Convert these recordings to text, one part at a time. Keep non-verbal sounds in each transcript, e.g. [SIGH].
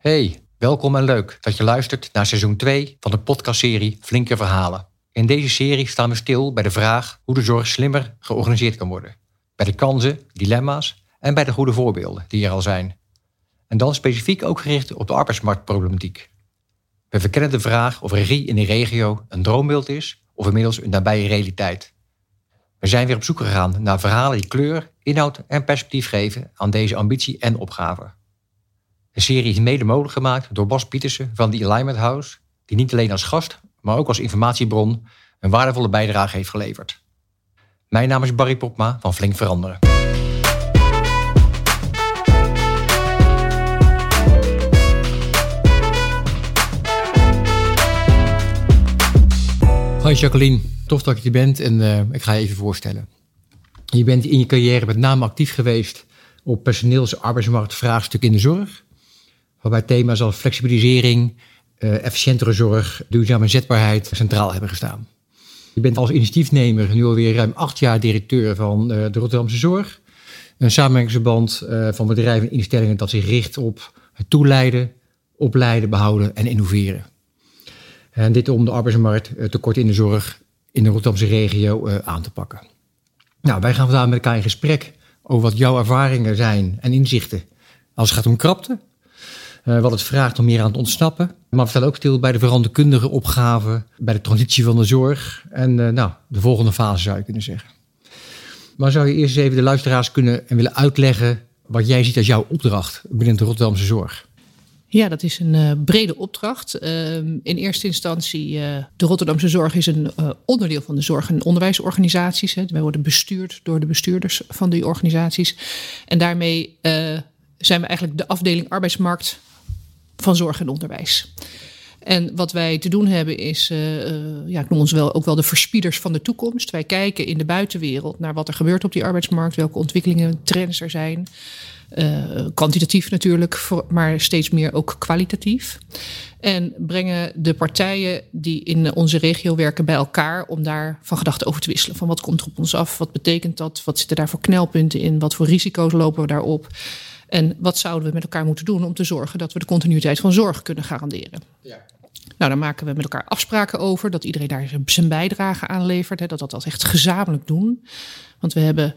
Hey, welkom en leuk dat je luistert naar seizoen 2 van de podcastserie Flinke Verhalen. In deze serie staan we stil bij de vraag hoe de zorg slimmer georganiseerd kan worden. Bij de kansen, dilemma's en bij de goede voorbeelden die er al zijn. En dan specifiek ook gericht op de arbeidsmarktproblematiek. We verkennen de vraag of regie in de regio een droombeeld is of inmiddels een nabije realiteit. We zijn weer op zoek gegaan naar verhalen die kleur, inhoud en perspectief geven aan deze ambitie en opgave. De serie is mede mogelijk gemaakt door Bas Pietersen van The Alignment House, die niet alleen als gast, maar ook als informatiebron een waardevolle bijdrage heeft geleverd. Mijn naam is Barry Popma van Flink Veranderen. Hoi Jacqueline, tof dat je er bent en uh, ik ga je even voorstellen. Je bent in je carrière met name actief geweest op personeels- en arbeidsmarktvraagstukken in de zorg. Waarbij thema's als flexibilisering, uh, efficiëntere zorg, duurzame zetbaarheid centraal hebben gestaan. Je bent als initiatiefnemer nu alweer ruim acht jaar directeur van uh, de Rotterdamse Zorg. Een samenwerkingsverband uh, van bedrijven en instellingen dat zich richt op het toeleiden, opleiden, behouden en innoveren. En dit om de arbeidsmarkt tekort in de zorg in de Rotterdamse regio aan te pakken. Nou, wij gaan vandaag met elkaar in gesprek over wat jouw ervaringen zijn en inzichten als het gaat om krapte. Uh, wat het vraagt om meer aan te ontsnappen. Maar we staan ook stil bij de veranderkundige opgaven, bij de transitie van de zorg en uh, nou, de volgende fase zou je kunnen zeggen. Maar zou je eerst even de luisteraars kunnen en willen uitleggen wat jij ziet als jouw opdracht binnen de Rotterdamse zorg? Ja, dat is een uh, brede opdracht. Uh, in eerste instantie, de Rotterdamse Zorg is een onderdeel van de zorg- en onderwijsorganisaties. Hè. Wij worden bestuurd door de bestuurders van die organisaties. En daarmee zijn we eigenlijk de afdeling arbeidsmarkt van zorg en onderwijs. En wat wij te doen hebben is, uh, ja, ik noem ons wel ook wel de verspieders van de toekomst. Wij kijken in de buitenwereld naar wat er gebeurt op die arbeidsmarkt, welke ontwikkelingen, trends er zijn. Uh, kwantitatief natuurlijk, maar steeds meer ook kwalitatief. En brengen de partijen die in onze regio werken bij elkaar om daar van gedachten over te wisselen. Van wat komt er op ons af? Wat betekent dat? Wat zitten daar voor knelpunten in? Wat voor risico's lopen we daarop? En wat zouden we met elkaar moeten doen om te zorgen dat we de continuïteit van zorg kunnen garanderen? Ja. Nou, daar maken we met elkaar afspraken over, dat iedereen daar zijn bijdrage aan levert, hè, dat we dat echt gezamenlijk doen. Want we hebben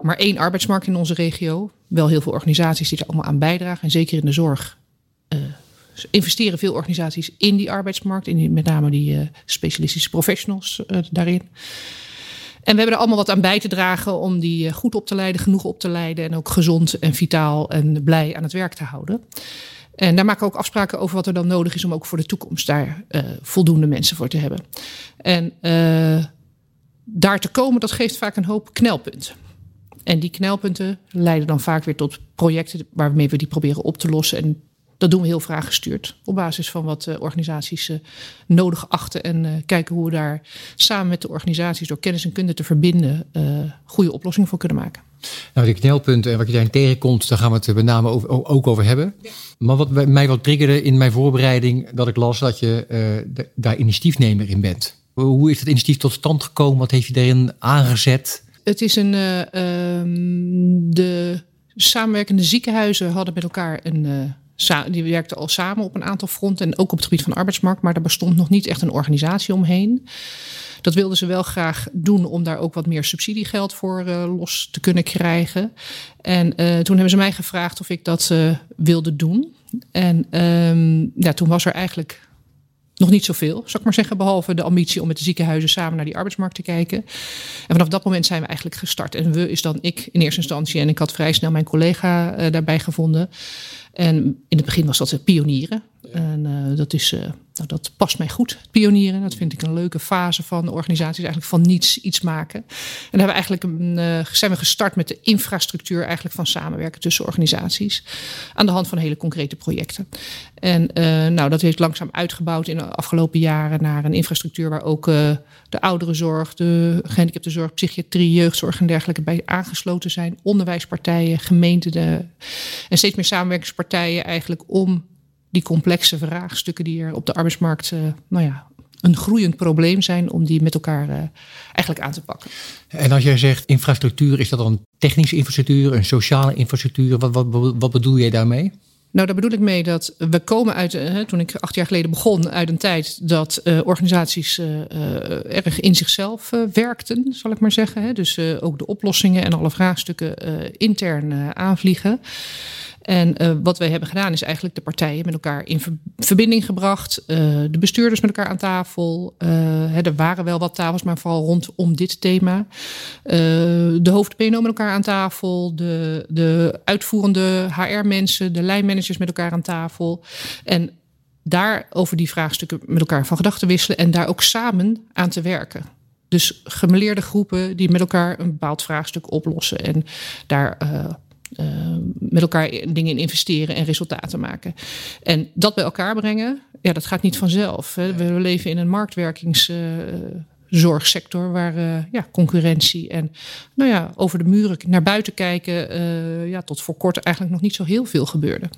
maar één arbeidsmarkt in onze regio, wel heel veel organisaties die er allemaal aan bijdragen. En zeker in de zorg uh, investeren veel organisaties in die arbeidsmarkt, in die, met name die uh, specialistische professionals uh, daarin. En we hebben er allemaal wat aan bij te dragen om die goed op te leiden, genoeg op te leiden en ook gezond en vitaal en blij aan het werk te houden. En daar maken we ook afspraken over wat er dan nodig is om ook voor de toekomst daar uh, voldoende mensen voor te hebben. En uh, daar te komen, dat geeft vaak een hoop knelpunten. En die knelpunten leiden dan vaak weer tot projecten waarmee we die proberen op te lossen. En dat doen we heel vraaggestuurd. Op basis van wat uh, organisaties uh, nodig achten. En uh, kijken hoe we daar samen met de organisaties door kennis en kunde te verbinden. goede oplossingen voor kunnen maken. Nou, die knelpunten en wat je daarin tegenkomt, daar gaan we het met name over, ook over hebben. Ja. Maar wat mij wat triggerde in mijn voorbereiding, dat ik las dat je daar initiatiefnemer in bent. Hoe is het initiatief tot stand gekomen? Wat heeft je daarin aangezet? Het is een. Um, de samenwerkende ziekenhuizen hadden met elkaar een die werkten al samen op een aantal fronten en ook op het gebied van arbeidsmarkt, maar daar bestond nog niet echt een organisatie omheen. Dat wilden ze wel graag doen om daar ook wat meer subsidiegeld voor uh, los te kunnen krijgen. En uh, toen hebben ze mij gevraagd of ik dat uh, wilde doen. En um, ja, toen was er eigenlijk nog niet zoveel, zou ik maar zeggen, behalve de ambitie om met de ziekenhuizen samen naar die arbeidsmarkt te kijken. En vanaf dat moment zijn we eigenlijk gestart. En we is dan ik in eerste instantie en ik had vrij snel mijn collega uh, daarbij gevonden. En in het begin was dat pionieren. En uh, dat, is, uh, nou, dat past mij goed, pionieren. Dat vind ik een leuke fase van organisaties. Eigenlijk van niets iets maken. En dan hebben we eigenlijk een, uh, zijn we gestart met de infrastructuur eigenlijk van samenwerken tussen organisaties. Aan de hand van hele concrete projecten. En nou, dat heeft langzaam uitgebouwd in de afgelopen jaren naar een infrastructuur waar ook de ouderenzorg, de gehandicaptenzorg, psychiatrie, jeugdzorg en dergelijke bij aangesloten zijn. Onderwijspartijen, gemeenten en steeds meer samenwerkingspartijen eigenlijk om die complexe vraagstukken die er op de arbeidsmarkt, uh, nou ja, een groeiend probleem zijn om die met elkaar uh, eigenlijk aan te pakken. En als jij zegt infrastructuur, is dat dan technische infrastructuur, een sociale infrastructuur? Wat, wat, wat bedoel jij daarmee? Nou, daar bedoel ik mee dat we komen uit, hè, toen ik acht jaar geleden begon, uit een tijd dat uh, organisaties uh, erg in zichzelf werkten, zal ik maar zeggen. Hè. Dus ook de oplossingen en alle vraagstukken intern aanvliegen. En uh, wat wij hebben gedaan is eigenlijk de partijen met elkaar in verbinding gebracht. Uh, de bestuurders met elkaar aan tafel. Uh, hè, er waren wel wat tafels, maar vooral rondom dit thema. de hoofd-PNO met elkaar aan tafel. De, de uitvoerende HR-mensen, de lijnmanagers met elkaar aan tafel. En daar over die vraagstukken met elkaar van gedachten wisselen. En daar ook samen aan te werken. Dus gemeleerde groepen die met elkaar een bepaald vraagstuk oplossen. En daar uh, met elkaar dingen in investeren en resultaten maken. En dat bij elkaar brengen, ja, dat gaat niet vanzelf. Hè. We leven in een marktwerkingszorgsector uh, waar uh, ja, concurrentie en nou ja, over de muren naar buiten kijken, ja, tot voor kort eigenlijk nog niet zo heel veel gebeurde.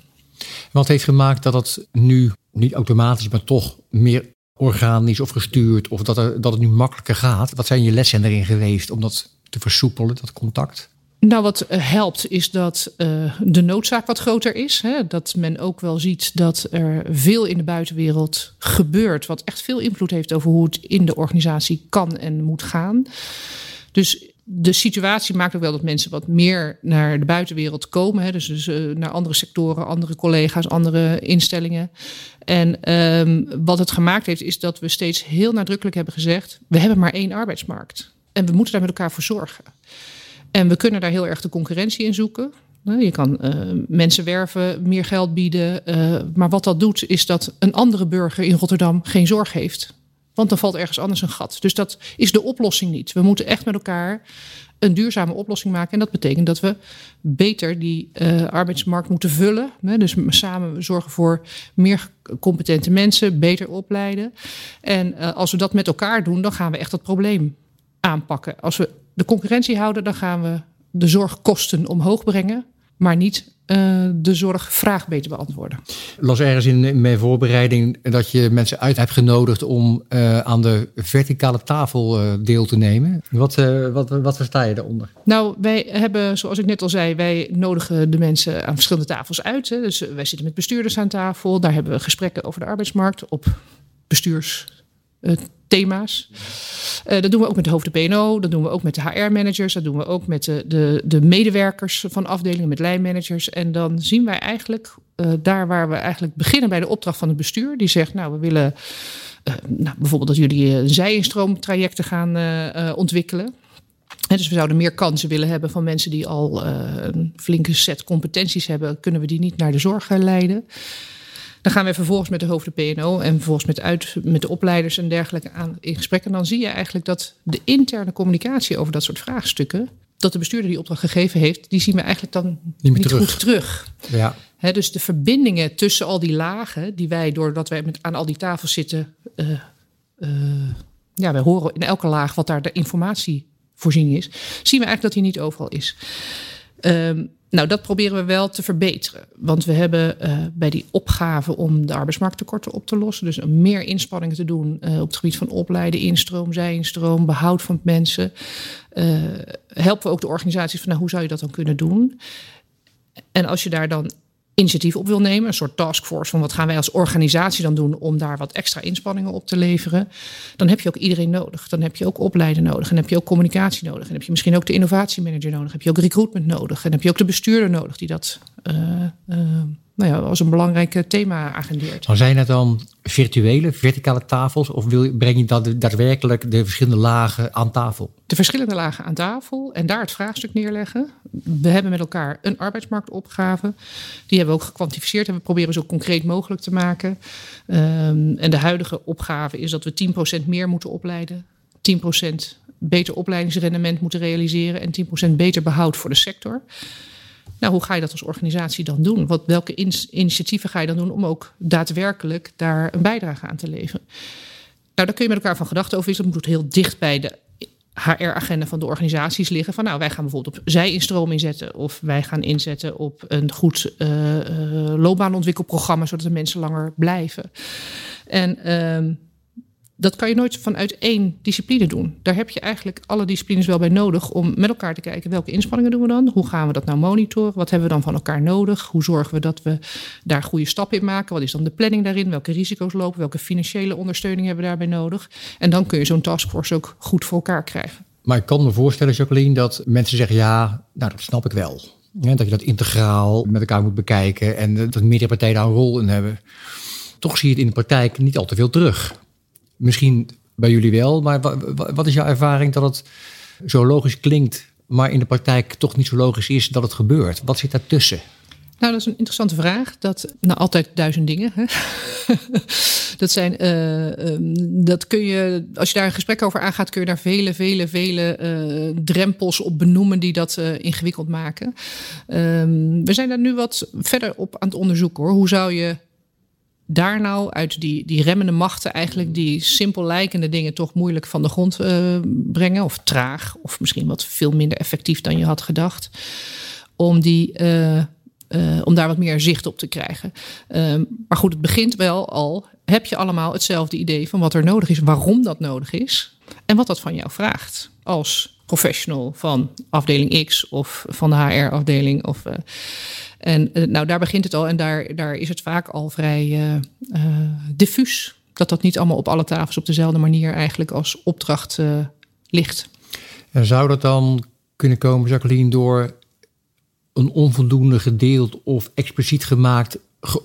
Wat heeft gemaakt dat het nu niet automatisch, maar toch meer organisch of gestuurd, of dat, er, dat het nu makkelijker gaat? Wat zijn je lessen erin geweest om dat te versoepelen, dat contact? Nou, wat eh, helpt is dat uh, de noodzaak wat groter is. Hè? Dat men ook wel ziet dat er veel in de buitenwereld gebeurt, wat echt veel invloed heeft over hoe het in de organisatie kan en moet gaan. Dus de situatie maakt ook wel dat mensen wat meer naar de buitenwereld komen. Hè? Dus, dus uh, naar andere sectoren, andere collega's, andere instellingen. En um, wat het gemaakt heeft, is dat we steeds heel nadrukkelijk hebben gezegd: we hebben maar één arbeidsmarkt. En we moeten daar met elkaar voor zorgen. En we kunnen daar heel erg de concurrentie in zoeken. Je kan uh, mensen werven, meer geld bieden. Uh, maar wat dat doet, is dat een andere burger in Rotterdam geen zorg heeft. Want dan valt ergens anders een gat. Dus dat is de oplossing niet. We moeten echt met elkaar een duurzame oplossing maken. En dat betekent dat we beter die uh, arbeidsmarkt moeten vullen. Hè? Dus samen zorgen voor meer competente mensen, beter opleiden. En als we dat met elkaar doen, dan gaan we echt dat probleem aanpakken. Als we de concurrentie houden, dan gaan we de zorgkosten omhoog brengen, maar niet uh, de zorgvraag beter beantwoorden. las ergens in mijn voorbereiding dat je mensen uit hebt genodigd om uh, aan de verticale tafel uh, deel te nemen. Wat, wat, wat versta je daaronder? Nou, wij hebben, zoals ik net al zei, wij nodigen de mensen aan verschillende tafels uit. Hè. Dus wij zitten met bestuurders aan tafel. Daar hebben we gesprekken over de arbeidsmarkt op bestuurs thema's. Uh, dat doen we ook met de hoofd PNO, dat doen we ook met de HR-managers, dat doen we ook met de, de, de, medewerkers van afdelingen, met lijnmanagers. En dan zien wij eigenlijk uh, daar waar we eigenlijk beginnen bij de opdracht van het bestuur, die zegt, nou, we willen uh, nou, bijvoorbeeld dat jullie een zijinstroomtrajecten gaan ontwikkelen. En dus we zouden meer kansen willen hebben van mensen die al een flinke set competenties hebben. Kunnen we die niet naar de zorg leiden? Dan gaan we vervolgens met de hoofden PNO en vervolgens met, uit, met de opleiders en dergelijke aan, in gesprek. En dan zie je eigenlijk dat de interne communicatie over dat soort vraagstukken, dat de bestuurder die opdracht gegeven heeft, die zien we eigenlijk dan niet, niet terug. goed terug. Ja. dus de verbindingen tussen al die lagen, die wij doordat wij met, aan al die tafels zitten, uh, uh, ja, wij horen in elke laag wat daar de informatievoorziening is, zien we eigenlijk dat die niet overal is. Um, nou, dat proberen we wel te verbeteren. Want we hebben uh, bij die opgave om de arbeidsmarkttekorten op te lossen, dus meer inspanningen te doen uh, op het gebied van opleiden, instroom, zijinstroom, behoud van mensen, uh, helpen we ook de organisaties van nou, hoe zou je dat dan kunnen doen? En als je daar dan initiatief op wil nemen, een soort taskforce van wat gaan wij als organisatie dan doen om daar wat extra inspanningen op te leveren, dan heb je ook iedereen nodig. Dan heb je ook opleiden nodig, en heb je ook communicatie nodig, en heb je misschien ook de innovatiemanager nodig, heb je ook recruitment nodig, en heb je ook de bestuurder nodig die dat uh, uh, nou ja, als een belangrijk thema agendeert. Maar zijn het dan virtuele, verticale tafels of wil, breng je dat daadwerkelijk de verschillende lagen aan tafel? De verschillende lagen aan tafel en daar het vraagstuk neerleggen. We hebben met elkaar een arbeidsmarktopgave. Die hebben we ook gekwantificeerd en we proberen zo concreet mogelijk te maken. Um, en de huidige opgave is dat we 10% meer moeten opleiden. 10% beter opleidingsrendement moeten realiseren en 10% beter behoud voor de sector. Nou, hoe ga je dat als organisatie dan doen? Wat, welke initiatieven ga je dan doen om ook daadwerkelijk daar een bijdrage aan te leveren? Nou, daar kun je met elkaar van gedachten over wisselen. Dat moet heel dicht bij de HR-agenda van de organisaties liggen. Van nou, wij gaan bijvoorbeeld op zij-instroom inzetten. Of wij gaan inzetten op een goed uh, uh, loopbaanontwikkelprogramma, zodat de mensen langer blijven. En uh, dat kan je nooit vanuit één discipline doen. Daar heb je eigenlijk alle disciplines wel bij nodig om met elkaar te kijken welke inspanningen doen we dan? Hoe gaan we dat nou monitoren? Wat hebben we dan van elkaar nodig? Hoe zorgen we dat we daar goede stappen in maken? Wat is dan de planning daarin? Welke risico's lopen? Welke financiële ondersteuning hebben we daarbij nodig? En dan kun je zo'n taskforce ook goed voor elkaar krijgen. Maar ik kan me voorstellen, Jacqueline, dat mensen zeggen: ja, nou dat snap ik wel. Dat je dat integraal met elkaar moet bekijken en dat meerdere partijen daar een rol in hebben. Toch zie je het in de praktijk niet al te veel terug. Misschien bij jullie wel, maar wat is jouw ervaring dat het zo logisch klinkt, maar in de praktijk toch niet zo logisch is dat het gebeurt? Wat zit daartussen? Nou, dat is een interessante vraag. Dat, nou, altijd duizend dingen. Hè? [LAUGHS] dat zijn, uh, um, dat kun je, als je daar een gesprek over aangaat, kun je daar vele, vele, vele uh, drempels op benoemen die dat uh, ingewikkeld maken. Um, we zijn daar nu wat verder op aan het onderzoeken hoor. Hoe zou je daar nou uit die, die remmende machten eigenlijk die simpel lijkende dingen toch moeilijk van de grond uh, brengen. Of traag, of misschien wat veel minder effectief dan je had gedacht. Om, die, uh, uh, om daar wat meer zicht op te krijgen. Ehm, maar goed, het begint wel al. Heb je allemaal hetzelfde idee van wat er nodig is, waarom dat nodig is en wat dat van jou vraagt als professional van afdeling X of van de HR-afdeling of en uh, nou, daar begint het al en daar, daar is het vaak al vrij uh, diffuus. Dat dat niet allemaal op alle tafels op dezelfde manier eigenlijk als opdracht ligt. En zou dat dan kunnen komen, Jacqueline, door een onvoldoende gedeeld of expliciet gemaakt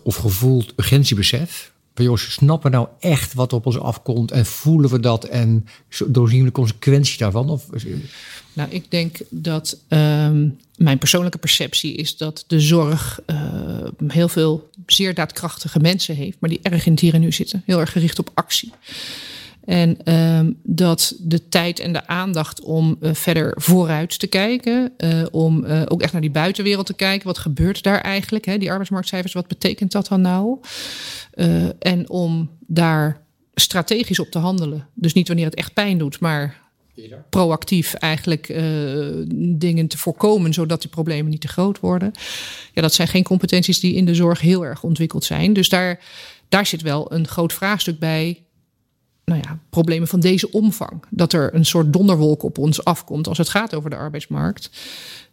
of gevoeld urgentiebesef? Van snappen we nou echt wat op ons afkomt en voelen we dat en doorzien we de consequenties daarvan? Of... Nou, ik denk dat um, mijn persoonlijke perceptie is dat de zorg uh, heel veel zeer daadkrachtige mensen heeft, maar die erg in het hier en nu zitten, heel erg gericht op actie. En um, dat de tijd en de aandacht om uh, verder vooruit te kijken, uh, om uh, ook echt naar die buitenwereld te kijken. Wat gebeurt daar eigenlijk? Hè? Die arbeidsmarktcijfers, wat betekent dat dan nou? en om daar strategisch op te handelen. Dus niet wanneer het echt pijn doet, maar proactief eigenlijk dingen te voorkomen, zodat die problemen niet te groot worden. Ja, dat zijn geen competenties die in de zorg heel erg ontwikkeld zijn. Dus daar, daar zit wel een groot vraagstuk bij nou ja, problemen van deze omvang. Dat er een soort donderwolk op ons afkomt als het gaat over de arbeidsmarkt.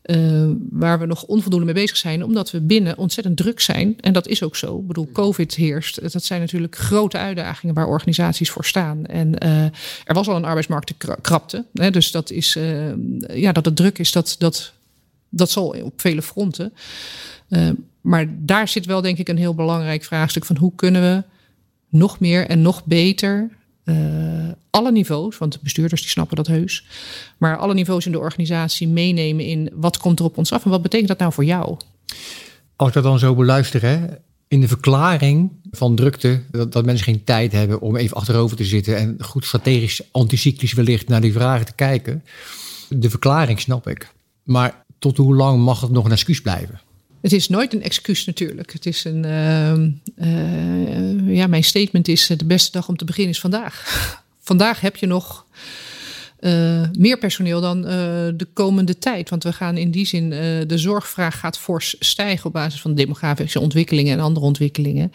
Uh, waar we nog onvoldoende mee bezig zijn, omdat we binnen ontzettend druk zijn. En dat is ook zo. Ik bedoel, COVID heerst. Dat zijn natuurlijk grote uitdagingen waar organisaties voor staan. En uh, er was al een arbeidsmarktkrapte. Hè, dus dat is, uh, ja, dat het druk is, dat, dat, dat zal op vele fronten. maar daar zit wel, denk ik, een heel belangrijk vraagstuk van hoe kunnen we nog meer en nog beter uh, alle niveaus, want de bestuurders die snappen dat heus, maar alle niveaus in de organisatie meenemen in wat komt er op ons af en wat betekent dat nou voor jou? Als ik dat dan zo beluister, hè, in de verklaring van drukte, dat, dat, mensen geen tijd hebben om even achterover te zitten en goed strategisch, anticyclisch wellicht naar die vragen te kijken. De verklaring snap ik. Maar tot hoe lang mag het nog een excuus blijven? Het is nooit een excuus natuurlijk. Het is een, uh, uh, ja, mijn statement is: de beste dag om te beginnen is vandaag. [LAUGHS] vandaag heb je nog uh, meer personeel dan de komende tijd. Want we gaan in die zin, de zorgvraag gaat fors stijgen op basis van demografische ontwikkelingen en andere ontwikkelingen.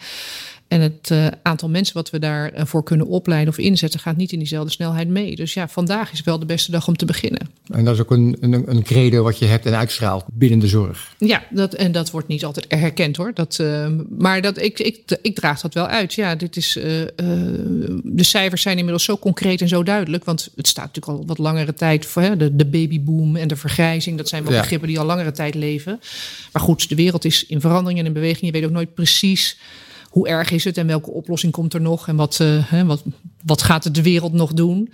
En het uh, aantal mensen wat we daarvoor kunnen opleiden of inzetten gaat niet in diezelfde snelheid mee. Dus ja, vandaag is wel de beste dag om te beginnen. En dat is ook een, een, een credo wat je hebt en uitstraalt binnen de zorg. Ja, dat, en dat wordt niet altijd herkend hoor. Dat, uh, maar dat, ik, ik, ik draag dat wel uit. Ja, dit is, uh, de cijfers zijn inmiddels zo concreet en zo duidelijk. Want het staat natuurlijk al wat langere tijd voor hè, de, de babyboom en de vergrijzing. Dat zijn wel ja. begrippen die al langere tijd leven. Maar goed, de wereld is in verandering en in beweging. Je weet ook nooit precies hoe erg is het en welke oplossing komt er nog en wat, uh, wat, wat gaat de wereld nog doen.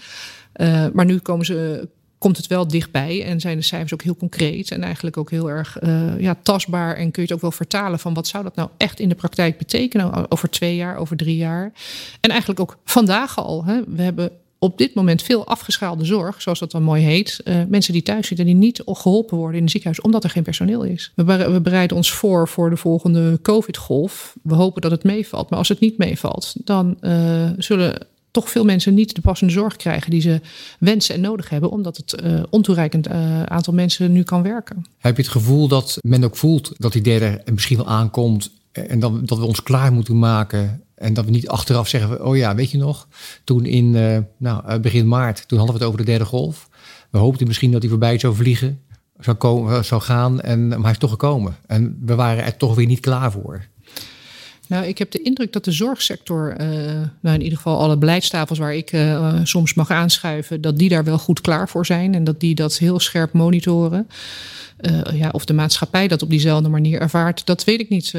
Uh, maar nu komen ze, komt het wel dichtbij en zijn de cijfers ook heel concreet en eigenlijk ook heel erg uh, ja, tastbaar. En kun je het ook wel vertalen van wat zou dat nou echt in de praktijk betekenen over twee jaar, over drie jaar. En eigenlijk ook vandaag al. Hè. We hebben op dit moment veel afgeschaalde zorg, zoals dat dan mooi heet. Uh, mensen die thuis zitten, die niet geholpen worden in het ziekenhuis, omdat er geen personeel is. We, bereiden ons voor voor de volgende COVID-golf. We hopen dat het meevalt. Maar als het niet meevalt, dan uh, zullen toch veel mensen niet de passende zorg krijgen die ze wensen en nodig hebben, omdat het uh, ontoereikend aantal mensen nu kan werken. Heb je het gevoel dat men ook voelt dat die derde misschien wel aankomt en dan, dat we ons klaar moeten maken En dat we niet achteraf zeggen, oh ja, weet je nog, toen in uh, nou, begin maart, toen hadden we het over de derde golf. We hoopten misschien dat hij voorbij zou vliegen, zou, komen, zou gaan, en, maar hij is toch gekomen. En we waren er toch weer niet klaar voor. Nou, ik heb de indruk dat de zorgsector, nou in ieder geval alle beleidstafels waar ik soms mag aanschuiven, dat die daar wel goed klaar voor zijn en dat die dat heel scherp monitoren. Ja, of de maatschappij dat op diezelfde manier ervaart, dat weet ik niet.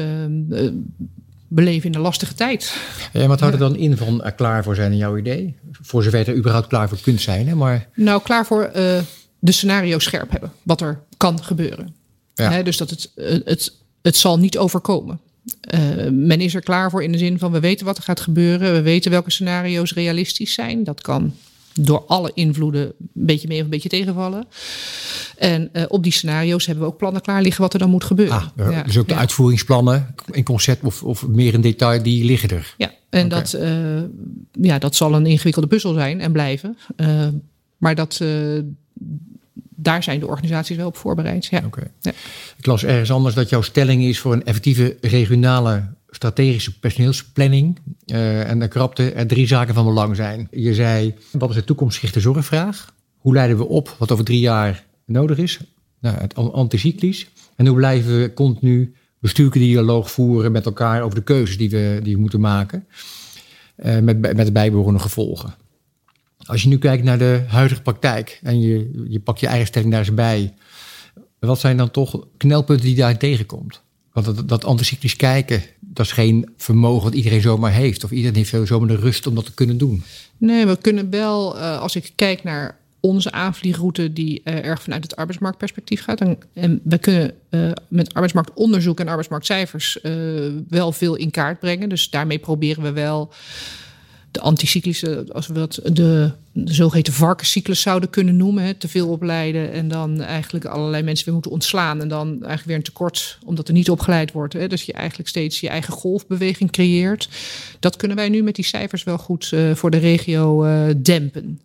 Beleven in een lastige tijd. Ja, wat houdt er dan in van er klaar voor zijn in jouw idee? Voor zover je er überhaupt klaar voor kunt zijn. Hè? Maar... Nou, klaar voor de scenario scherp hebben, wat er kan gebeuren. Ja. Hè, dus dat het, het, het zal niet overkomen. Uh, men is er klaar voor in de zin van we weten wat er gaat gebeuren. We weten welke scenario's realistisch zijn. Dat kan door alle invloeden een beetje mee of een beetje tegenvallen. En uh, op die scenario's hebben we ook plannen klaar liggen wat er dan moet gebeuren. Ah, ja, dus ook de ja. uitvoeringsplannen in concept of, of meer in detail, die liggen er. Ja, en okay. dat, uh, ja, dat zal een ingewikkelde puzzel zijn en blijven. maar dat daar zijn de organisaties wel op voorbereid. Ja. Okay. ja. Ik las ergens anders dat jouw stelling is voor een effectieve regionale strategische personeelsplanning. Uh, en daar krapte er drie zaken van belang zijn. Je zei, wat is de toekomstgerichte zorgvraag? Hoe leiden we op wat over drie jaar nodig is? Nou, het anticyclisch. En hoe blijven we continu bestuurlijke dialoog voeren met elkaar over de keuzes die we, die moeten maken? Uh, met, met de bijbehorende gevolgen. Als je nu kijkt naar de huidige praktijk en je, je pakt je eigen stelling daar eens bij, wat zijn dan toch knelpunten die daar tegenkomt? Want dat, dat anticyclisch kijken, dat is geen vermogen dat iedereen zomaar heeft. Of iedereen heeft zomaar de rust om dat te kunnen doen. Nee, we kunnen wel, uh, als ik kijk naar onze aanvliegroute die uh, erg vanuit het arbeidsmarktperspectief gaat. En, en we kunnen uh, met arbeidsmarktonderzoek en arbeidsmarktcijfers wel veel in kaart brengen. Dus daarmee proberen we wel de anticyclische, als we dat de, de zogeheten varkenscyclus zouden kunnen noemen. Hè, te veel opleiden en dan eigenlijk allerlei mensen weer moeten ontslaan. En dan eigenlijk weer een tekort, omdat er niet opgeleid wordt. Hè, dus je eigenlijk steeds je eigen golfbeweging creëert. Dat kunnen wij nu met die cijfers wel goed uh, voor de regio uh, dempen.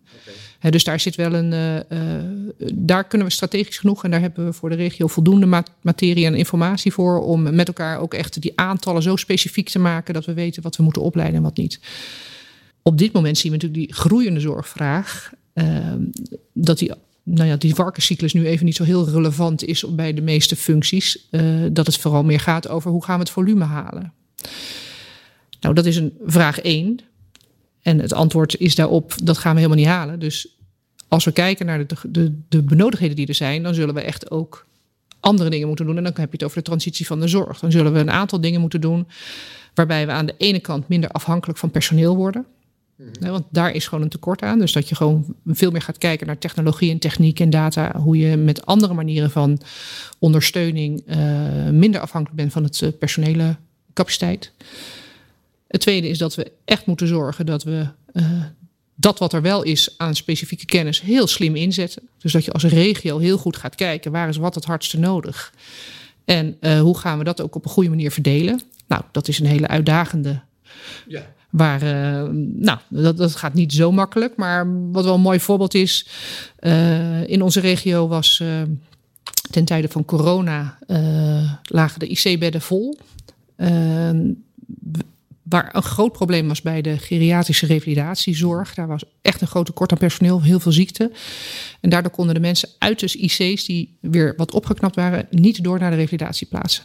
Okay. dus daar zit wel een. Uh, daar kunnen we strategisch genoeg. En daar hebben we voor de regio voldoende materie en informatie voor. Om met elkaar ook echt die aantallen zo specifiek te maken. dat we weten wat we moeten opleiden en wat niet op dit moment zien we natuurlijk die groeiende zorgvraag. Uh, dat die, nou ja, die varkenscyclus nu even niet zo heel relevant is bij de meeste functies. Uh, dat het vooral meer gaat over hoe gaan we het volume halen. Nou, dat is een vraag één. En het antwoord is daarop, dat gaan we helemaal niet halen. Dus als we kijken naar de, de, de benodigdheden die er zijn, dan zullen we echt ook andere dingen moeten doen. En dan heb je het over de transitie van de zorg. Dan zullen we een aantal dingen moeten doen waarbij we aan de ene kant minder afhankelijk van personeel worden. Nee, want daar is gewoon een tekort aan. Dus dat je gewoon veel meer gaat kijken naar technologie en techniek en data. Hoe je met andere manieren van ondersteuning uh, minder afhankelijk bent van het uh, personele capaciteit. Het tweede is dat we echt moeten zorgen dat we uh, dat wat er wel is aan specifieke kennis heel slim inzetten. Dus dat je als regio heel goed gaat kijken waar is wat het hardste nodig. En hoe gaan we dat ook op een goede manier verdelen. Nou, dat is een hele uitdagende ja Waar, uh, nou, dat, dat gaat niet zo makkelijk. Maar wat wel een mooi voorbeeld is. Uh, in onze regio was uh, ten tijde van corona. lagen de IC-bedden vol. waar een groot probleem was bij de geriatrische revalidatiezorg. Daar was echt een groot tekort aan personeel, heel veel ziekte. En daardoor konden de mensen uit de IC's die weer wat opgeknapt waren, niet door naar de revalidatieplaatsen.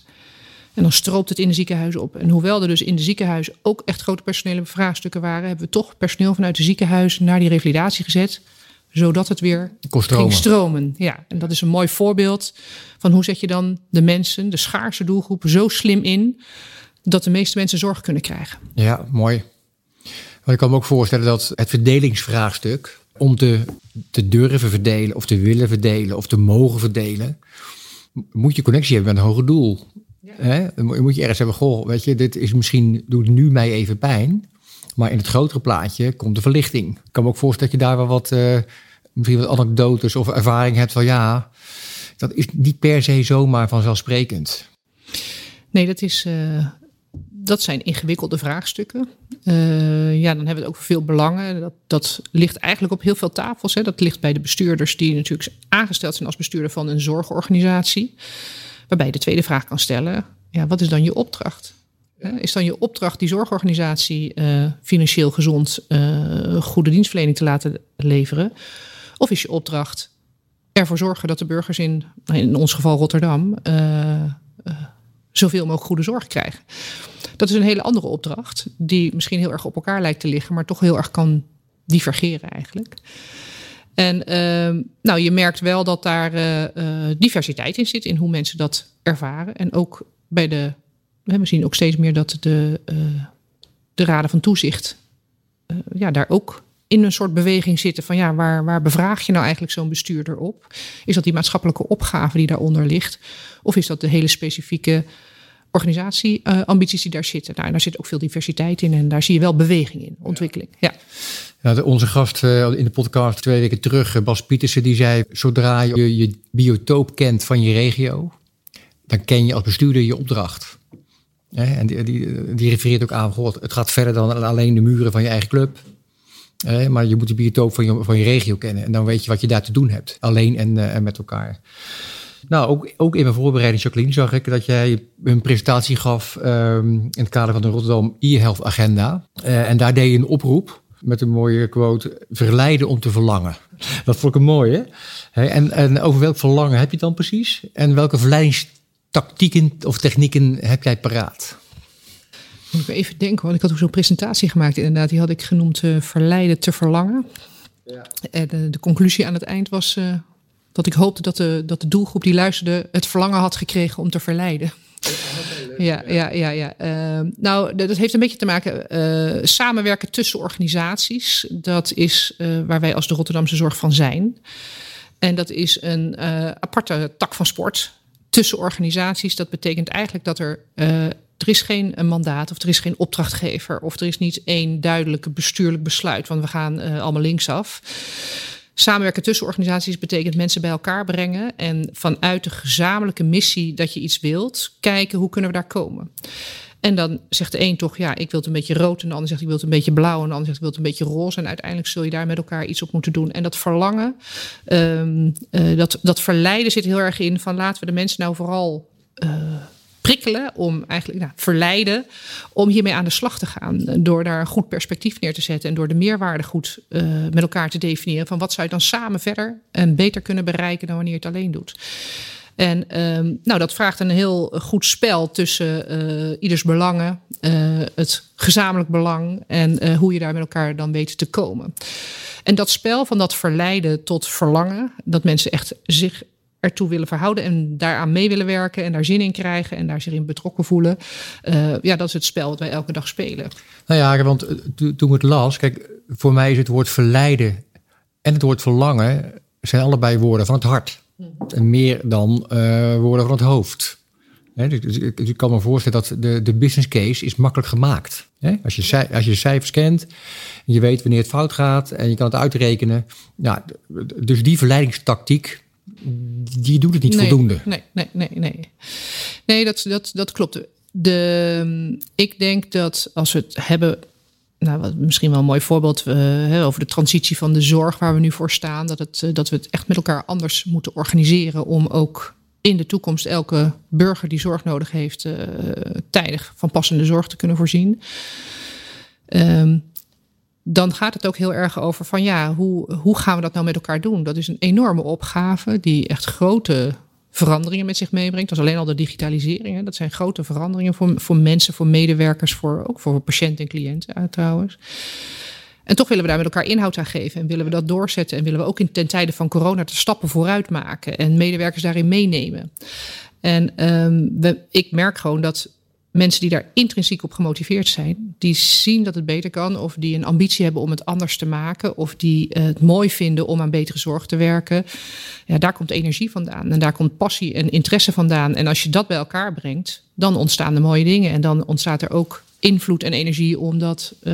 En dan stroopt het in de ziekenhuizen op. En hoewel er dus in de ziekenhuizen ook echt grote personele vraagstukken waren, hebben we toch personeel vanuit de ziekenhuizen naar die revalidatie gezet zodat het weer stromen. ging stromen. Ja, en dat is een mooi voorbeeld van hoe zet je dan de mensen, de schaarse doelgroepen, zo slim in dat de meeste mensen zorg kunnen krijgen. Ja, mooi. Maar ik kan me ook voorstellen dat het verdelingsvraagstuk om te, te durven verdelen of te willen verdelen of te mogen verdelen, moet je connectie hebben met een hoger doel. Hè? Moet je ergens hebben, goh, weet je, dit is misschien, doet nu mij even pijn. Maar in het grotere plaatje komt de verlichting. Ik kan me ook voorstellen dat je daar wel wat, uh, misschien wat anekdotes of ervaring hebt van ja, dat is niet per se zomaar vanzelfsprekend. Nee, dat is. Uh, dat zijn ingewikkelde vraagstukken. Uh, ja, dan hebben we het ook veel belangen. Dat, dat ligt eigenlijk op heel veel tafels. Hè. Dat ligt bij de bestuurders die natuurlijk aangesteld zijn als bestuurder van een zorgorganisatie. Waarbij je de tweede vraag kan stellen: ja, wat is dan je opdracht? Is dan je opdracht die zorgorganisatie uh, financieel gezond uh, goede dienstverlening te laten leveren? Of is je opdracht ervoor zorgen dat de burgers in, in ons geval Rotterdam, zoveel mogelijk goede zorg krijgen? Dat is een hele andere opdracht, die misschien heel erg op elkaar lijkt te liggen, maar toch heel erg kan divergeren eigenlijk. En uh, nou, je merkt wel dat daar uh, diversiteit in zit in hoe mensen dat ervaren. En ook bij de, we zien ook steeds meer dat de, uh, de raden van toezicht ja, daar ook in een soort beweging zitten van ja, waar, waar bevraag je nou eigenlijk zo'n bestuurder op? Is dat die maatschappelijke opgave die daaronder ligt? Of is dat de hele specifieke organisatieambities die daar zitten? Nou, daar zit ook veel diversiteit in en daar zie je wel beweging in, ontwikkeling. Ja. Onze gast uh, in de podcast twee weken terug, Bas Pietersen, die zei: zodra je je biotoop kent van je regio, dan ken je als bestuurder je opdracht. En die, die, refereert ook aan, God, het gaat verder dan alleen de muren van je eigen club. Maar je moet de biotoop van je, van je regio kennen. En dan weet je wat je daar te doen hebt. Alleen en, uh, en met elkaar. Nou, ook, ook in mijn voorbereiding, Jacqueline, zag ik dat jij een presentatie gaf um, in het kader van de Rotterdam e-health agenda. En daar deed je een oproep met een mooie quote: verleiden om te verlangen. Dat vond ik een mooie. En, en over welk verlangen heb je dan precies? En welke verleidingstactieken of technieken heb jij paraat? Moet ik even denken, want ik had ook zo'n presentatie gemaakt, inderdaad. Die had ik genoemd uh, Verleiden te verlangen. Ja. En uh, de conclusie aan het eind was uh, dat ik hoopte dat de, dat de doelgroep die luisterde het verlangen had gekregen om te verleiden. Ja, ja, ja, ja. Uh, nou, dat heeft een beetje te maken uh, samenwerken tussen organisaties. Dat is uh, waar wij als de Rotterdamse Zorg van zijn. En dat is een aparte tak van sport tussen organisaties. Dat betekent eigenlijk dat er er is geen mandaat of er is geen opdrachtgever of er is niet één duidelijke bestuurlijk besluit, want we gaan uh, allemaal linksaf. Samenwerken tussen organisaties betekent mensen bij elkaar brengen en vanuit de gezamenlijke missie dat je iets wilt, kijken hoe kunnen we daar komen. En dan zegt de een toch, ja, ik wil het een beetje rood. En de ander zegt, ik wil het een beetje blauw. En de ander zegt, ik wil het een beetje roze. En uiteindelijk zul je daar met elkaar iets op moeten doen. En dat verlangen, um, uh, dat, dat verleiden zit heel erg in van laten we de mensen nou vooral uh, prikkelen, om eigenlijk nou, verleiden om hiermee aan de slag te gaan. Door daar een goed perspectief neer te zetten en door de meerwaarde goed uh, met elkaar te definiëren. Van wat zou je dan samen verder en beter kunnen bereiken dan wanneer je het alleen doet. En um, nou, dat vraagt een heel goed spel tussen uh, ieders belangen, uh, het gezamenlijk belang en hoe je daar met elkaar dan weet te komen. En dat spel van dat verleiden tot verlangen, dat mensen echt zich ertoe willen verhouden en daaraan mee willen werken en daar zin in krijgen en daar zich in betrokken voelen. Uh, ja, dat is het spel wat wij elke dag spelen. Nou ja, want eh, toen ik het las, kijk, voor mij is het woord verleiden en het woord verlangen zijn allebei woorden van het hart. En meer dan uh, woorden van het hoofd. He, dus, dus, dus, ik kan me voorstellen dat de, de business case is makkelijk gemaakt. He, als, je, als je de cijfers kent, en je weet wanneer het fout gaat en je kan het uitrekenen. Ja, dus die verleidingstactiek, die doet het niet nee, voldoende. Nee, nee, nee, nee. Nee, dat, dat, dat klopt. De, ik denk dat als we het hebben. Nou, wat misschien wel een mooi voorbeeld uh, over de transitie van de zorg waar we nu voor staan. Dat, het, uh, dat we het echt met elkaar anders moeten organiseren om ook in de toekomst elke burger die zorg nodig heeft, uh, tijdig van passende zorg te kunnen voorzien. Um, dan gaat het ook heel erg over van ja, hoe, hoe gaan we dat nou met elkaar doen? Dat is een enorme opgave die echt grote veranderingen met zich meebrengt. Dat is alleen al de digitalisering. Hè. Dat zijn grote veranderingen voor, voor mensen, voor medewerkers, voor, ook voor patiënten en cliënten uh, trouwens. En toch willen we daar met elkaar inhoud aan geven en willen we dat doorzetten en willen we ook in ten tijde van corona de stappen vooruit maken en medewerkers daarin meenemen. En um, we, ik merk gewoon dat mensen die daar intrinsiek op gemotiveerd zijn, die zien dat het beter kan, of die een ambitie hebben om het anders te maken, of die het mooi vinden om aan betere zorg te werken. Ja, daar komt energie vandaan en daar komt passie en interesse vandaan. En als je dat bij elkaar brengt, dan ontstaan de mooie dingen en dan ontstaat er ook invloed en energie om dat, uh,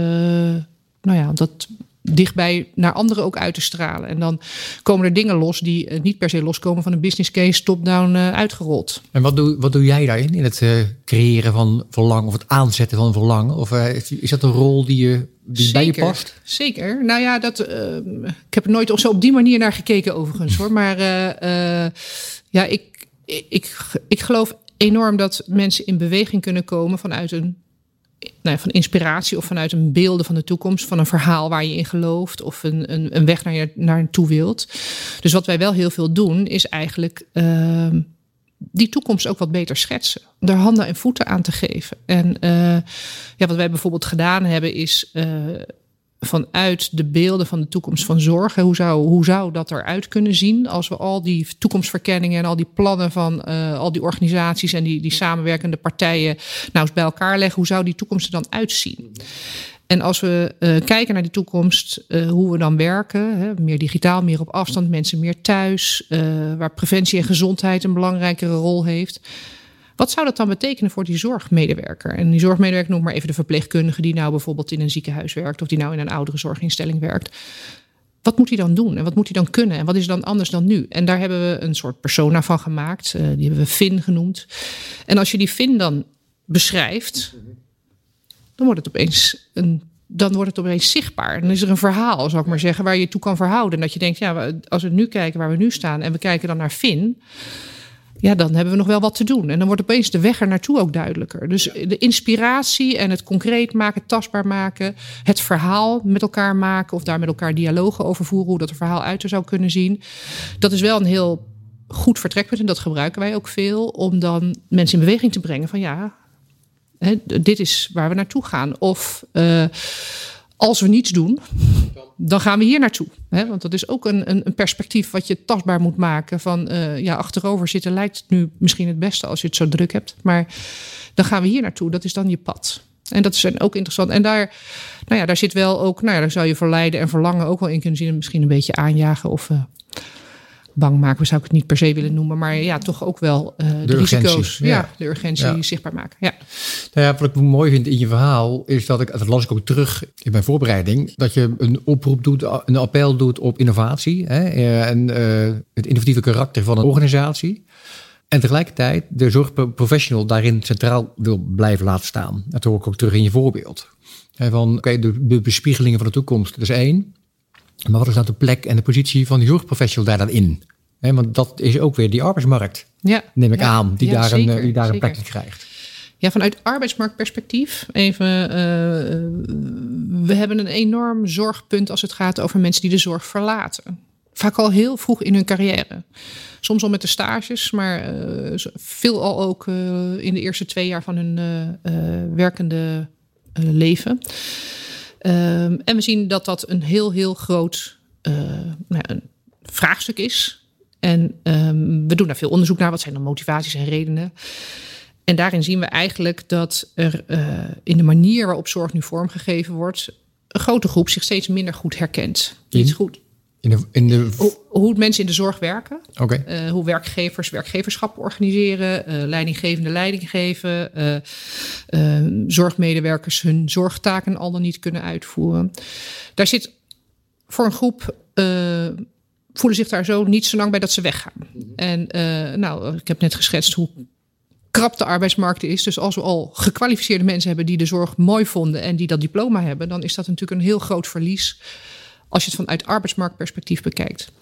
nou ja, dat dichtbij naar anderen ook uit te stralen. En dan komen er dingen los die uh, niet per se loskomen van een business case top-down uh, uitgerold. En wat doe, wat doe jij daarin? In het uh, creëren van verlangen of het aanzetten van verlangen? Of is dat een rol die, je, die zeker, bij je past? Zeker. Nou ja, dat, ehm, ik heb er nooit zo op die manier naar gekeken overigens hoor. Maar ja, ik, ik, ik geloof enorm dat mensen in beweging kunnen komen vanuit een nou ja, van inspiratie of vanuit een beelden van de toekomst, van een verhaal waar je in gelooft of een, een, een weg naar je naar toe wilt. Dus wat wij wel heel veel doen, is eigenlijk uh, die toekomst ook wat beter schetsen. Er handen en voeten aan te geven. En uh, ja, wat wij bijvoorbeeld gedaan hebben, is uh, vanuit de beelden van de toekomst van zorg. Hoe zou, hoe zou dat eruit kunnen zien als we al die toekomstverkenningen en al die plannen van uh, al die organisaties en die, die samenwerkende partijen nou eens bij elkaar leggen? Hoe zou die toekomst er dan uitzien? En als we uh, kijken naar die toekomst, uh, hoe we dan werken, hè, meer digitaal, meer op afstand, mensen meer thuis, waar preventie en gezondheid een belangrijkere rol heeft. Wat zou dat dan betekenen voor die zorgmedewerker? En die zorgmedewerker noem maar even de verpleegkundige die nou bijvoorbeeld in een ziekenhuis werkt of die nou in een oudere zorginstelling werkt. Wat moet hij dan doen en wat moet hij dan kunnen en wat is dan anders dan nu? En daar hebben we een soort persona van gemaakt. Uh, die hebben we Fin genoemd. En als je die Fin dan beschrijft, dan wordt het opeens een dan wordt het opeens zichtbaar. Dan is er een verhaal, zou ik maar zeggen, waar je toe kan verhouden. En dat je denkt, ja, als we nu kijken waar we nu staan en we kijken dan naar Fin ja, dan hebben we nog wel wat te doen. En dan wordt opeens de weg er naartoe ook duidelijker. Dus de inspiratie en het concreet maken, tastbaar maken, het verhaal met elkaar maken of daar met elkaar dialogen over voeren, hoe dat er verhaal uit er zou kunnen zien. Dat is wel een heel goed vertrekpunt en dat gebruiken wij ook veel om dan mensen in beweging te brengen van ja, hè, dit is waar we naartoe gaan. Of uh, als we niets doen, dan gaan we hier naartoe. Hè? Want dat is ook een, een, een, perspectief wat je tastbaar moet maken. Van uh, ja, achterover zitten lijkt nu misschien het beste als je het zo druk hebt. Maar dan gaan we hier naartoe. Dat is dan je pad. En dat is ook interessant. En daar, nou ja, daar zit wel ook, nou ja, daar zou je verleiden en verlangen ook wel in kunnen zien. misschien een beetje aanjagen of uh, bang maken, zou ik het niet per se willen noemen. Maar ja, toch ook wel uh, de, de risico's, ja. ja. de urgentie ja. zichtbaar maken. Ja. Nou ja, wat ik mooi vind in je verhaal, is dat ik, dat las ik ook terug in mijn voorbereiding, dat je een oproep doet, een appel doet op innovatie hè, en uh, het innovatieve karakter van een organisatie. En tegelijkertijd de zorgprofessional daarin centraal wil blijven laten staan. Dat hoor ik ook terug in je voorbeeld. Van, okay, de bespiegelingen van de toekomst, dat is één. Maar wat is nou de plek en de positie van die zorgprofessional daar dan in? He, want dat is ook weer die arbeidsmarkt, ja. neem ik ja. aan, die, ja, daar zeker, een, die daar een plekje krijgt. Ja, vanuit arbeidsmarktperspectief, even, uh, we hebben een enorm zorgpunt als het gaat over mensen die de zorg verlaten. Vaak al heel vroeg in hun carrière. Soms al met de stages, maar uh, veel al ook uh, in de eerste twee jaar van hun werkende leven. Um, en we zien dat dat een heel, heel groot uh, nou, een vraagstuk is. En um, we doen daar veel onderzoek naar. Wat zijn dan motivaties en redenen? En daarin zien we eigenlijk dat er uh, in de manier waarop zorg nu vormgegeven wordt, een grote groep zich steeds minder goed herkent. Niet goed in de, in de... Hoe, hoe mensen in de zorg werken. Okay. Uh, hoe werkgevers werkgeverschap organiseren. Uh, leidinggevende leiding geven. Uh, zorgmedewerkers hun zorgtaken al dan niet kunnen uitvoeren. Daar zit voor een groep... voelen zich daar zo niet zo lang bij dat ze weggaan. En nou, ik heb net geschetst hoe krap de arbeidsmarkt is. Dus als we al gekwalificeerde mensen hebben die de zorg mooi vonden... en die dat diploma hebben... dan is dat natuurlijk een heel groot verlies als je het vanuit arbeidsmarktperspectief bekijkt.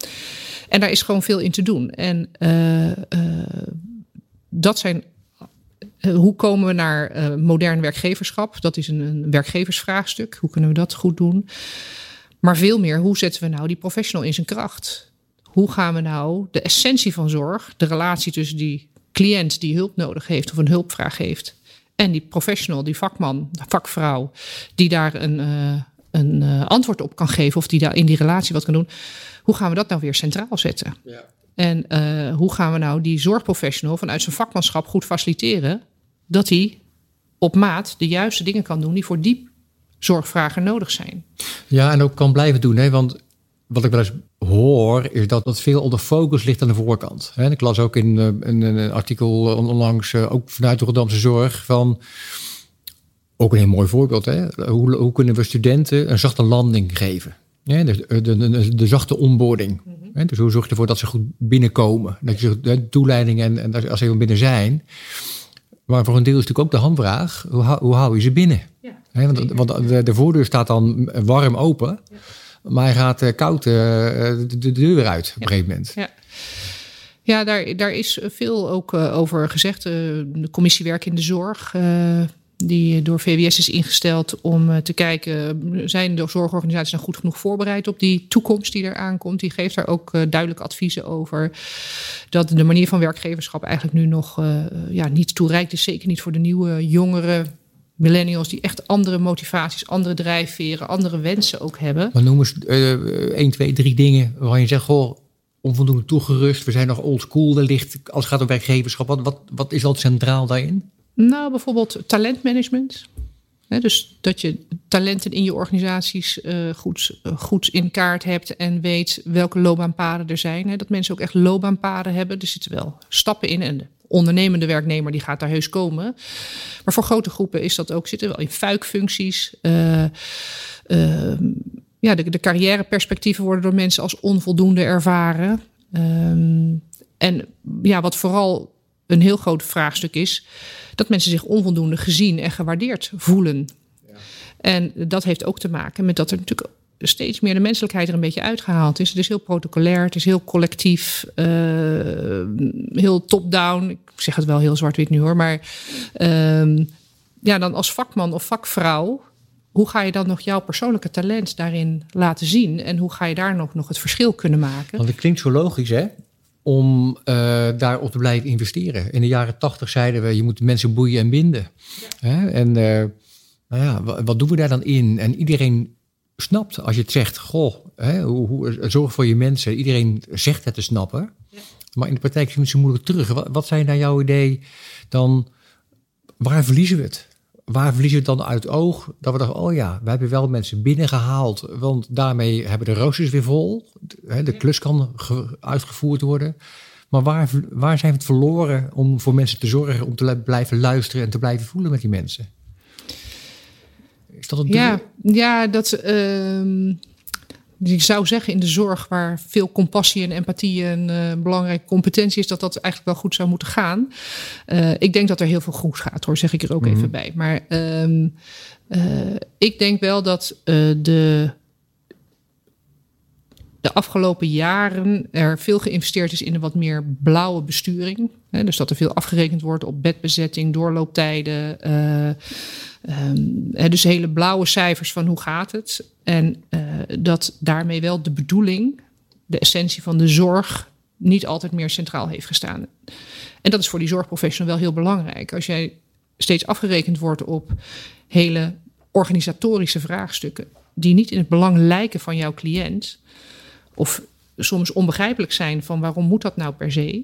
En daar is gewoon veel in te doen. En uh, uh, dat zijn. Uh, hoe komen we naar modern werkgeverschap? Dat is een, een, werkgeversvraagstuk. Hoe kunnen we dat goed doen? Maar veel meer, hoe zetten we nou die professional in zijn kracht? Hoe gaan we nou de essentie van zorg, de relatie tussen die cliënt die hulp nodig heeft of een hulpvraag heeft, en die professional, die vakman, vakvrouw, die daar een, een uh, antwoord op kan geven of die daar in die relatie wat kan doen. Hoe gaan we dat nou weer centraal zetten? Ja. En uh, hoe gaan we nou die zorgprofessional vanuit zijn vakmanschap goed faciliteren dat hij op maat de juiste dingen kan doen die voor die zorgvragen nodig zijn? Ja, en ook kan blijven doen, hè? want wat ik wel eens hoor, is dat, dat veel onder focus ligt aan de voorkant. ik las ook in, in eh, een artikel onlangs, ook vanuit de Rotterdamse Zorg, van ook een heel mooi voorbeeld. Hè? Hoe, hoe kunnen we studenten een zachte landing geven? Ja, de, de, de, de zachte onboarding. Mm -hmm. Dus hoe zorg je ervoor dat ze goed binnenkomen? Dat je de toeleiding en, en als ze even binnen zijn. Maar voor een deel is natuurlijk ook de handvraag: hoe, hoe hou je ze binnen? Ja, want want de, de, voordeur staat dan warm open, ja. maar hij gaat uh, koud uh, de, de, deur uit op een gegeven moment. Ja. Ja, daar, daar is veel ook uh, over gezegd. de commissie werk in de zorg die door VWS is ingesteld om te kijken, zijn de zorgorganisaties nou goed genoeg voorbereid op die toekomst die er aankomt? Die geeft daar ook duidelijke adviezen over. Dat de manier van werkgeverschap eigenlijk nu nog ja, niet toereikt is. Zeker niet voor de nieuwe jongeren millennials die echt andere motivaties, andere drijfveren, andere wensen ook hebben. Maar noem eens uh, 1, 2, 3 dingen waarvan je zegt, goh, onvoldoende toegerust, we zijn nog old school, als het gaat om werkgeverschap, wat, wat, wat is dat centraal daarin? Nou, bijvoorbeeld talentmanagement. dus dat je talenten in je organisaties uh, goed, uh, goed in kaart hebt en weet welke loopbaanpaden er zijn. dat mensen ook echt loopbaanpaden hebben. Er zitten wel stappen in en ondernemende werknemer die gaat daar heus komen. Maar voor grote groepen is dat ook, zitten wel in fuikfuncties. Uh, ja, de, de carrièreperspectieven worden door mensen als onvoldoende ervaren. Um, en ja, wat vooral een heel groot vraagstuk is, dat mensen zich onvoldoende gezien en gewaardeerd voelen. Ja. En dat heeft ook te maken met dat er natuurlijk steeds meer de menselijkheid er een beetje uitgehaald is. Het is heel protocolair, het is heel collectief, uh, heel top-down. Ik zeg het wel heel zwart-wit nu hoor, maar uh, ja, dan als vakman of vakvrouw, hoe ga je dan nog jouw persoonlijke talent daarin laten zien? En hoe ga je daar nog, nog het verschil kunnen maken? Want het klinkt zo logisch, hè? Om uh, daarop te blijven investeren. In de jaren tachtig zeiden we, je moet mensen boeien en binden. Ja. Hè? En uh, nou ja, wat, wat doen we daar dan in? En iedereen snapt als je het zegt, goh, hè, hoe, hoe, zorg voor je mensen. Iedereen zegt het te snappen. Ja. Maar in de praktijk het zo moeilijk terug. Wat, wat zijn naar jouw idee dan, waar verliezen we het? Waar verliezen we het dan uit oog? Dat we dachten, oh ja, we hebben wel mensen binnengehaald. Want daarmee hebben de roosters weer vol. De, de klus kan uitgevoerd worden. Maar waar, waar zijn we het verloren om voor mensen te zorgen, om te blijven luisteren en te blijven voelen met die mensen? Is dat een ja, ja, dat. Uh, ik zou zeggen in de zorg, waar veel compassie en empathie een uh, belangrijke competentie is, dat dat eigenlijk wel goed zou moeten gaan. Uh, ik denk dat er heel veel goed gaat, hoor, zeg ik er ook even mhm. bij. Maar uh, ik denk wel dat de de afgelopen jaren er veel geïnvesteerd is in een wat meer blauwe besturing. dus dat er veel afgerekend wordt op bedbezetting, doorlooptijden. Uh, um, dus hele blauwe cijfers van hoe gaat het. En uh, dat daarmee wel de bedoeling, de essentie van de zorg, niet altijd meer centraal heeft gestaan. En dat is voor die zorgprofessional wel heel belangrijk. Als jij steeds afgerekend wordt op hele organisatorische vraagstukken, die niet in het belang lijken van jouw cliënt of soms onbegrijpelijk zijn van waarom moet dat nou per se.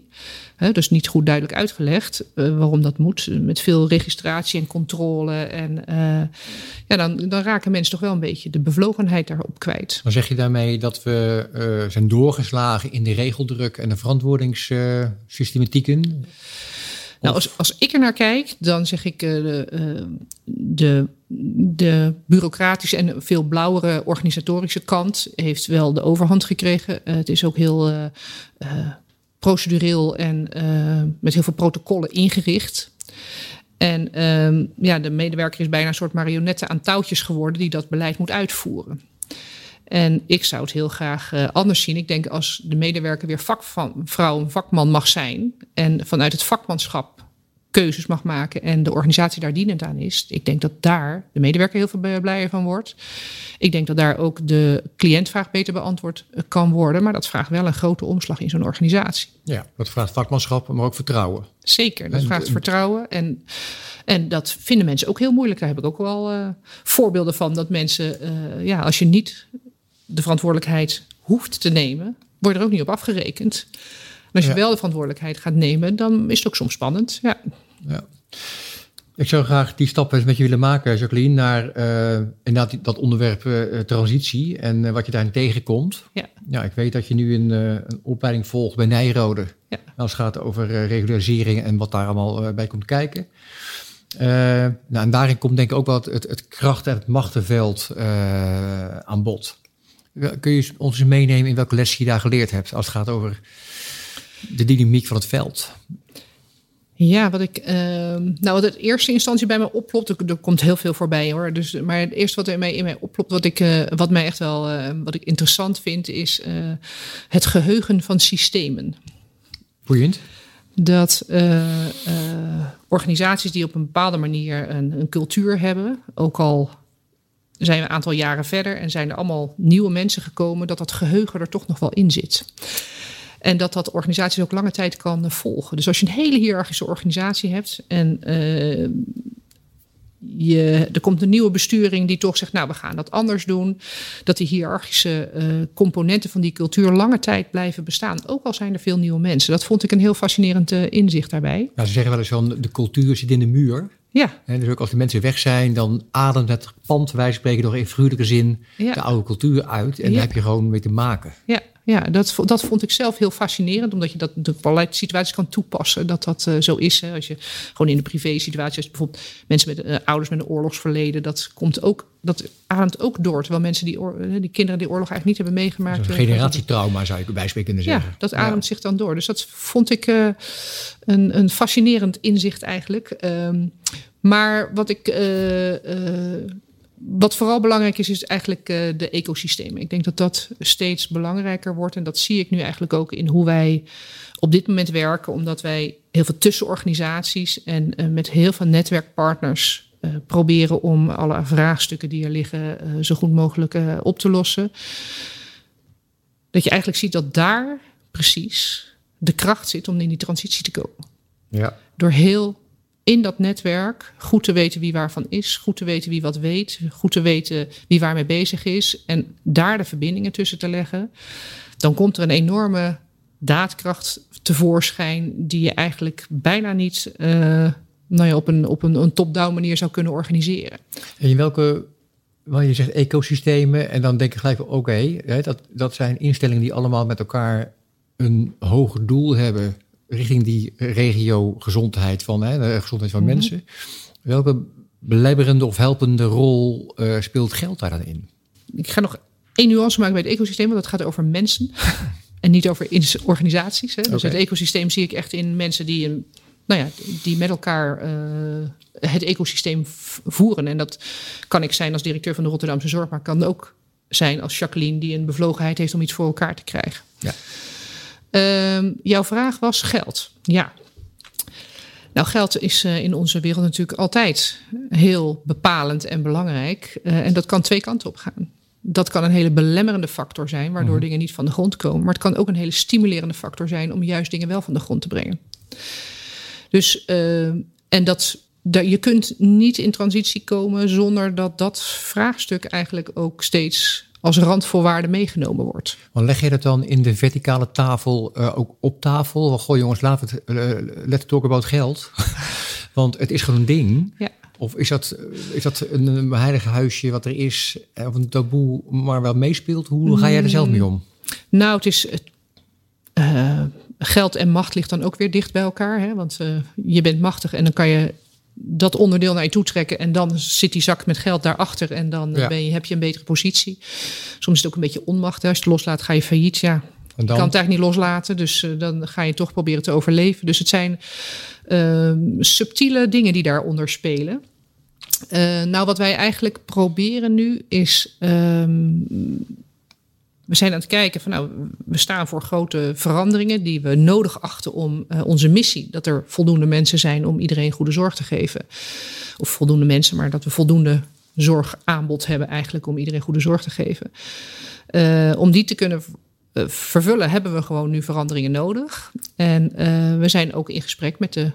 He, dus niet goed duidelijk uitgelegd uh, waarom dat moet. Met veel registratie en controle. En uh, ja, dan, dan raken mensen toch wel een beetje de bevlogenheid daarop kwijt. Maar zeg je daarmee dat we uh, zijn doorgeslagen in de regeldruk en de verantwoordingssystematieken? Nou, als, als ik er naar kijk, dan zeg ik uh, de, de bureaucratische en veel blauwere organisatorische kant heeft wel de overhand gekregen. Uh, het is ook heel procedureel en met heel veel protocollen ingericht. En ehm, ja, de medewerker is bijna een soort marionette aan touwtjes geworden die dat beleid moet uitvoeren. En ik zou het heel graag uh, anders zien. Ik denk als de medewerker weer vakvrouw, een vakman mag zijn. En vanuit het vakmanschap keuzes mag maken. En de organisatie daar dienend aan is. Ik denk dat daar de medewerker heel veel blijer van wordt. Ik denk dat daar ook de cliëntvraag beter beantwoord eh, kan worden. Maar dat vraagt wel een grote omslag in zo'n organisatie. Ja, dat vraagt vakmanschap, maar ook vertrouwen. Zeker, dat vraagt vertrouwen. En, en dat vinden mensen ook heel moeilijk. Daar heb ik ook wel uh, voorbeelden van. Dat mensen, uh, ja, als je niet de verantwoordelijkheid hoeft te nemen, word je er ook niet op afgerekend. En als je wel de verantwoordelijkheid gaat nemen, dan is het ook soms spannend. Ja. ja. Ik zou graag die stap eens met je willen maken, Jacqueline, naar uh, inderdaad dat onderwerp uh, transitie en uh, wat je daarin tegenkomt. Ja. ja, ik weet dat je nu een, een opleiding volgt bij Nijrode. Ja. Als het gaat over regularisering en wat daar allemaal bij komt kijken. nou, en daarin komt denk ik ook wel het, het kracht- en het machtenveld aan bod. Kun je ons eens meenemen in welke les je daar geleerd hebt als het gaat over de dynamiek van het veld? Ja, wat ik. Uh, nou, wat het eerste instantie bij mij oplopt, er, komt heel veel voorbij hoor. Dus, maar het eerste wat er in mij, in mij oplopt, wat, ik, uh, wat mij echt wel uh, wat ik interessant vind, is het geheugen van systemen. Boeiend. Dat organisaties die op een bepaalde manier een, een cultuur hebben, ook al zijn we een aantal jaren verder en zijn er allemaal nieuwe mensen gekomen, dat dat geheugen er toch nog wel in zit. En dat dat organisaties ook lange tijd kan volgen. Dus als je een hele hiërarchische organisatie hebt en uh, je, er komt een nieuwe besturing die toch zegt, nou we gaan dat anders doen. Dat die hiërarchische uh, componenten van die cultuur lange tijd blijven bestaan. Ook al zijn er veel nieuwe mensen. Dat vond ik een heel fascinerend uh, inzicht daarbij. Nou, ze zeggen wel eens van de cultuur zit in de muur. Ja. En dus ook als de mensen weg zijn, dan ademt het pand, wij spreken nog in figuurlijke zin, ja. de oude cultuur uit. En ja. daar heb je gewoon mee te maken. Ja, ja dat, dat vond ik zelf heel fascinerend, omdat je dat op allerlei situaties kan toepassen. Dat dat uh, zo is. Hè. Als je gewoon in de privé-situatie, als bijvoorbeeld mensen met uh, ouders met een oorlogsverleden, dat komt ook, dat ademt ook door. Terwijl mensen die, oor, die kinderen die oorlog eigenlijk niet hebben meegemaakt. Een generatietrauma zou je bij kunnen zeggen. Ja, dat ademt zich dan door. Dus dat vond ik uh, een, een fascinerend inzicht eigenlijk. Um, maar wat ik. Wat vooral belangrijk is, is eigenlijk uh, de ecosystemen. Ik denk dat dat steeds belangrijker wordt. En dat zie ik nu eigenlijk ook in hoe wij op dit moment werken. Omdat wij heel veel tussenorganisaties en uh, met heel veel netwerkpartners uh, proberen om alle vraagstukken die er liggen zo goed mogelijk op te lossen. Dat je eigenlijk ziet dat daar precies de kracht zit om in die transitie te komen. Ja. Door heel in dat netwerk goed te weten wie waarvan is, goed te weten wie wat weet, goed te weten wie waarmee bezig is en daar de verbindingen tussen te leggen, dan komt er een enorme daadkracht tevoorschijn die je eigenlijk bijna niet uh, nou ja, op een, op een, een top-down manier zou kunnen organiseren. En in welke, wel je zegt ecosystemen en dan denk ik gelijk, oké, dat, dat zijn instellingen die allemaal met elkaar een hoger doel hebben richting die regio gezondheid van, hè, de gezondheid van mm -hmm. mensen. Welke belemmerende of helpende rol uh, speelt geld daar dan in? Ik ga nog één nuance maken bij het ecosysteem, want dat gaat over mensen [LAUGHS] en niet over organisaties. Hè. Dus okay. het ecosysteem zie ik echt in mensen die, een, nou ja, die met elkaar uh, het ecosysteem voeren. En dat kan ik zijn als directeur van de Rotterdamse Zorg, maar kan ook zijn als Jacqueline die een bevlogenheid heeft om iets voor elkaar te krijgen. Ja. Uh, jouw vraag was geld. Ja. Nou, geld is uh, in onze wereld natuurlijk altijd heel bepalend en belangrijk. Uh, en dat kan twee kanten op gaan. Dat kan een hele belemmerende factor zijn, waardoor mm. dingen niet van de grond komen. Maar het kan ook een hele stimulerende factor zijn om juist dingen wel van de grond te brengen. Dus, uh, en dat, dat, je kunt niet in transitie komen zonder dat dat vraagstuk eigenlijk ook steeds als randvoorwaarde meegenomen wordt. Maar leg je dat dan in de verticale tafel uh, ook op tafel? Goh jongens, we het, uh, let's talk about geld. [LAUGHS] Want het is gewoon een ding. Ja. Of is dat, is dat een, een heilige huisje wat er is, of een taboe, maar wel meespeelt? Hoe ga jij er zelf mee om? Nou, het is... Uh, geld en macht ligt dan ook weer dicht bij elkaar. Hè? Want je bent machtig en dan kan je dat onderdeel naar je toe trekken. En dan zit die zak met geld daarachter. En dan ja. ben je, heb je een betere positie. Soms is het ook een beetje onmacht. Als je het loslaat, ga je failliet. Ja, je kan het eigenlijk niet loslaten. Dus uh, dan ga je toch proberen te overleven. Dus het zijn uh, subtiele dingen die daaronder spelen. Uh, nou, wat wij eigenlijk proberen nu is. Um, we zijn aan het kijken van nou, we staan voor grote veranderingen die we nodig achten om uh, onze missie, dat er voldoende mensen zijn om iedereen goede zorg te geven. Of voldoende mensen, maar dat we voldoende zorgaanbod hebben eigenlijk om iedereen goede zorg te geven. Uh, om die te kunnen uh, vervullen hebben we gewoon nu veranderingen nodig. En we zijn ook in gesprek met de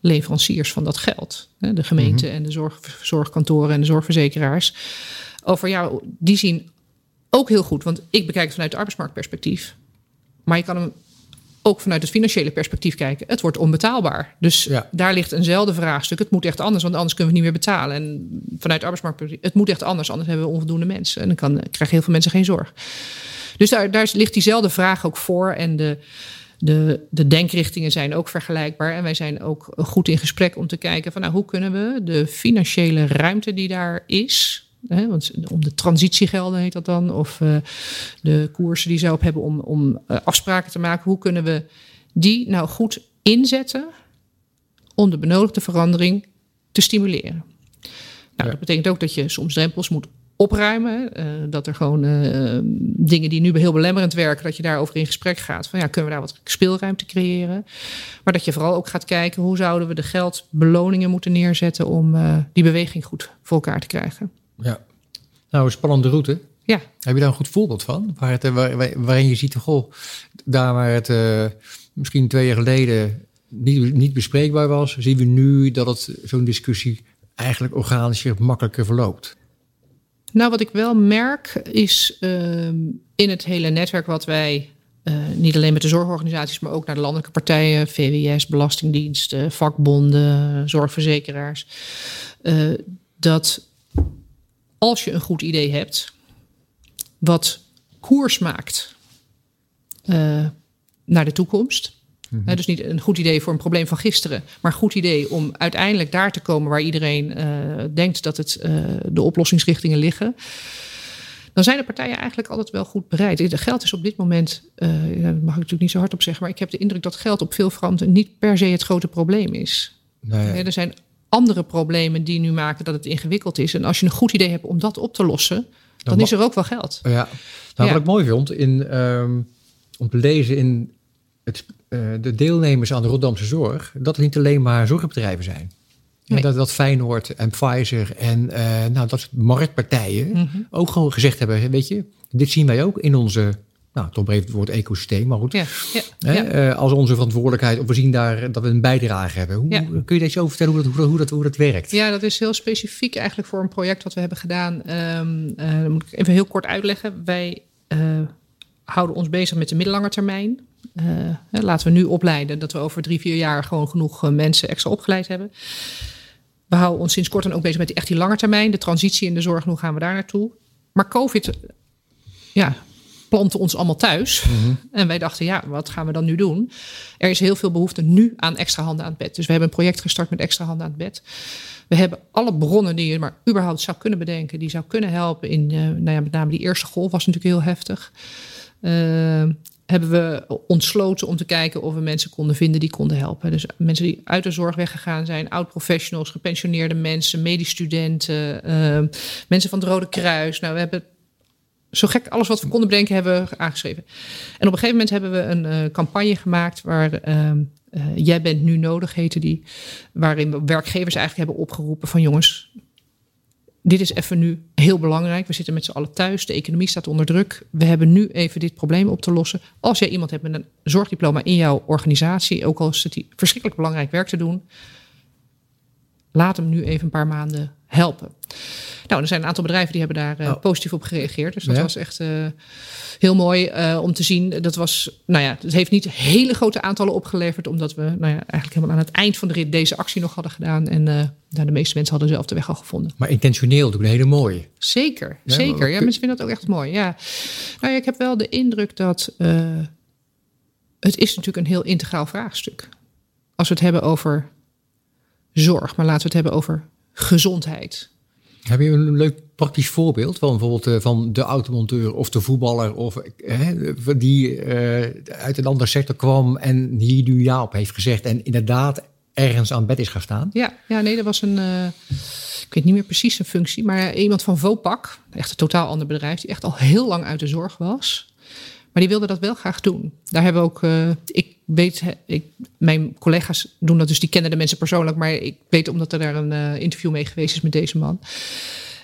leveranciers van dat geld. De gemeente mm -hmm. en de zorg, zorgkantoren en de zorgverzekeraars. Over ja, die zien ook heel goed, want ik bekijk het vanuit het arbeidsmarktperspectief. Maar je kan hem ook vanuit het financiële perspectief kijken. Het wordt onbetaalbaar. Dus ja. daar ligt eenzelfde vraagstuk. Het moet echt anders, want anders kunnen we niet meer betalen. En vanuit het arbeidsmarktperspectief, het moet echt anders, anders hebben we onvoldoende mensen. En dan kan, krijgen heel veel mensen geen zorg. Dus daar, daar ligt diezelfde vraag ook voor. En de, de, de denkrichtingen zijn ook vergelijkbaar. En wij zijn ook goed in gesprek om te kijken van nou, hoe kunnen we de financiële ruimte die daar is, Hè, want om de transitiegelden heet dat dan. Of uh, de koersen die ze op hebben om, om uh, afspraken te maken. Hoe kunnen we die nou goed inzetten om de benodigde verandering te stimuleren? Nou, ja. dat betekent ook dat je soms drempels moet opruimen. Uh, dat er gewoon uh, dingen die nu heel belemmerend werken, dat je daarover in gesprek gaat. Van ja, kunnen we daar wat speelruimte creëren? Maar dat je vooral ook gaat kijken hoe zouden we de geldbeloningen moeten neerzetten om uh, die beweging goed voor elkaar te krijgen. Ja, nou, een spannende route. Ja. Heb je daar een goed voorbeeld van? Waar het, waar, waarin je ziet, goh, daar waar het misschien twee jaar geleden niet, niet bespreekbaar was, zien we nu dat het zo'n discussie eigenlijk organischer makkelijker verloopt. Nou, wat ik wel merk is uh, in het hele netwerk wat wij uh, niet alleen met de zorgorganisaties, maar ook naar de landelijke partijen, VWS, Belastingdiensten, vakbonden, zorgverzekeraars, dat als je een goed idee hebt, wat koers maakt uh, naar de toekomst, Mm dus niet een goed idee voor een probleem van gisteren, maar een goed idee om uiteindelijk daar te komen waar iedereen uh, denkt dat het, uh, de oplossingsrichtingen liggen. Dan zijn de partijen eigenlijk altijd wel goed bereid. Geld is op dit moment, daar mag ik natuurlijk niet zo hard op zeggen, maar ik heb de indruk dat geld op veel fronten niet per se het grote probleem is. Nee. er zijn andere problemen die nu maken dat het ingewikkeld is. En als je een goed idee hebt om dat op te lossen, dan, dan is er ook wel geld. Ja, nou, ja. wat ik mooi vond in, um, om te lezen in het, uh, de deelnemers aan de Rotterdamse zorg, dat het niet alleen maar zorgbedrijven zijn. Nee. Dat, dat Feyenoord en Pfizer en uh, nou, dat marktpartijen mm -hmm. ook gewoon gezegd hebben, weet je, dit zien wij ook in onze, nou, toch even het woord ecosysteem, maar goed. Ja, ja, Hè, ja. Uh, als onze verantwoordelijkheid, of we zien daar dat we een bijdrage hebben. Hoe, Kun je deze over vertellen hoe dat, hoe, hoe, dat, hoe dat werkt? Ja, dat is heel specifiek eigenlijk voor een project wat we hebben gedaan. Um, dat moet ik even heel kort uitleggen. Wij houden ons bezig met de middellange termijn. Uh, laten we nu opleiden dat we over drie, vier jaar gewoon genoeg mensen extra opgeleid hebben. We houden ons sinds kort dan ook bezig met die, echt die lange termijn, de transitie in de zorg, hoe gaan we daar naartoe? Maar COVID ja, plantte ons allemaal thuis. Mm -hmm. En wij dachten, ja, wat gaan we dan nu doen? Er is heel veel behoefte nu aan extra handen aan het bed. Dus we hebben een project gestart met extra handen aan het bed. We hebben alle bronnen die je maar überhaupt zou kunnen bedenken, die zou kunnen helpen in, uh, nou ja, met name die eerste golf was natuurlijk heel heftig. Uh, hebben we ontsloten om te kijken of we mensen konden vinden die konden helpen. Dus mensen die uit de zorg weggegaan zijn, oud-professionals, gepensioneerde mensen, medestudenten, uh, mensen van het Rode Kruis. Nou, we hebben zo gek alles wat we konden bedenken, hebben we aangeschreven. En op een gegeven moment hebben we een uh, campagne gemaakt waar. Uh, Jij bent nu nodig, heette die. Waarin we werkgevers eigenlijk hebben opgeroepen van jongens, dit is even nu heel belangrijk. We zitten met z'n allen thuis. De economie staat onder druk. We hebben nu even dit probleem op te lossen. Als jij iemand hebt met een zorgdiploma in jouw organisatie, ook al is het verschrikkelijk belangrijk werk te doen, laat hem nu even een paar maanden helpen. Nou, er zijn een aantal bedrijven die hebben daar uh, oh. positief op gereageerd. Dus dat ja. was echt uh, heel mooi uh, om te zien. Dat was, nou ja, het heeft niet hele grote aantallen opgeleverd, omdat we nou ja, eigenlijk helemaal aan het eind van de rit deze actie nog hadden gedaan. En nou, de meeste mensen hadden zelf de weg al gevonden. Maar intentioneel doen een hele mooie. Zeker, ja, zeker. Ja, mensen vinden dat ook echt mooi. Ja. Nou ja, ik heb wel de indruk dat het is natuurlijk een heel integraal vraagstuk. Als we het hebben over zorg, maar laten we het hebben over gezondheid. Heb je een leuk praktisch voorbeeld van bijvoorbeeld uh, van de automonteur of de voetballer of uh, die uh, uit een andere sector kwam en hier nu ja op heeft gezegd en inderdaad ergens aan bed is gaan staan? Ja, ja nee, dat was een, ik weet niet meer precies een functie, maar iemand van Vopak, echt een totaal ander bedrijf, die echt al heel lang uit de zorg was. Maar die wilde dat wel graag doen. Daar hebben we ook, ik weet, ik, mijn collega's doen dat dus, die kennen de mensen persoonlijk, maar ik weet omdat er daar een uh, interview mee geweest is met deze man.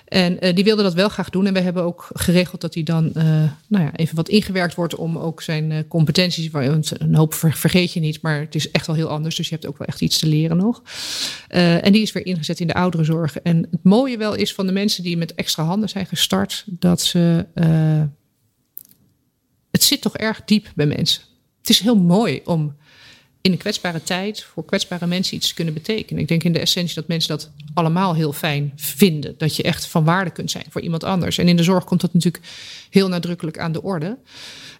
En uh, die wilde dat wel graag doen. En we hebben ook geregeld dat hij dan nou ja, even wat ingewerkt wordt om ook zijn competenties. Een hoop vergeet je niet, maar het is echt wel heel anders. Dus je hebt ook wel echt iets te leren nog. en die is weer ingezet in de ouderenzorg. En het mooie wel is van de mensen die met extra handen zijn gestart, dat ze het zit toch erg diep bij mensen. Het is heel mooi om in een kwetsbare tijd voor kwetsbare mensen iets te kunnen betekenen. Ik denk in de essentie dat mensen dat allemaal heel fijn vinden. Dat je echt van waarde kunt zijn voor iemand anders. En in de zorg komt dat natuurlijk heel nadrukkelijk aan de orde.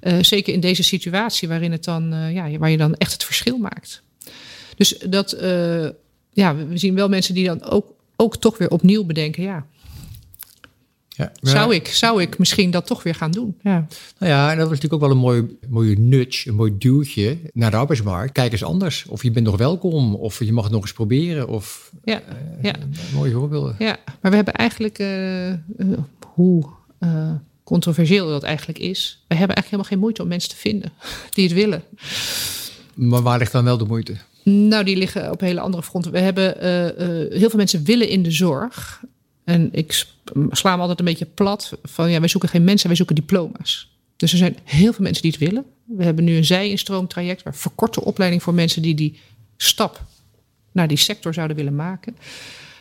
Uh, zeker in deze situatie waarin het dan, uh, ja, waar je dan echt het verschil maakt. Dus dat, uh, ja, we zien wel mensen die dan ook, ook toch weer opnieuw bedenken, ja, ja, zou, ik, zou ik misschien dat toch weer gaan doen? Ja. Nou ja, en dat was natuurlijk ook wel een mooi, mooie nudge, een mooi duwtje naar de arbeidsmarkt. Kijk eens anders. Of je bent nog welkom, of je mag het nog eens proberen. Of, ja, uh, ja. mooie voorbeelden. Ja, maar we hebben eigenlijk, uh, hoe uh, controversieel dat eigenlijk is. We hebben eigenlijk helemaal geen moeite om mensen te vinden [LAUGHS] die het willen. Maar waar ligt dan wel de moeite? Nou, die liggen op hele andere fronten. We hebben uh, heel veel mensen willen in de zorg. En ik sla me altijd een beetje plat van ja, wij zoeken geen mensen, wij zoeken diploma's. Dus er zijn heel veel mensen die het willen. We hebben nu een zij-instroomtraject waar verkorte opleiding voor mensen die die stap naar die sector zouden willen maken.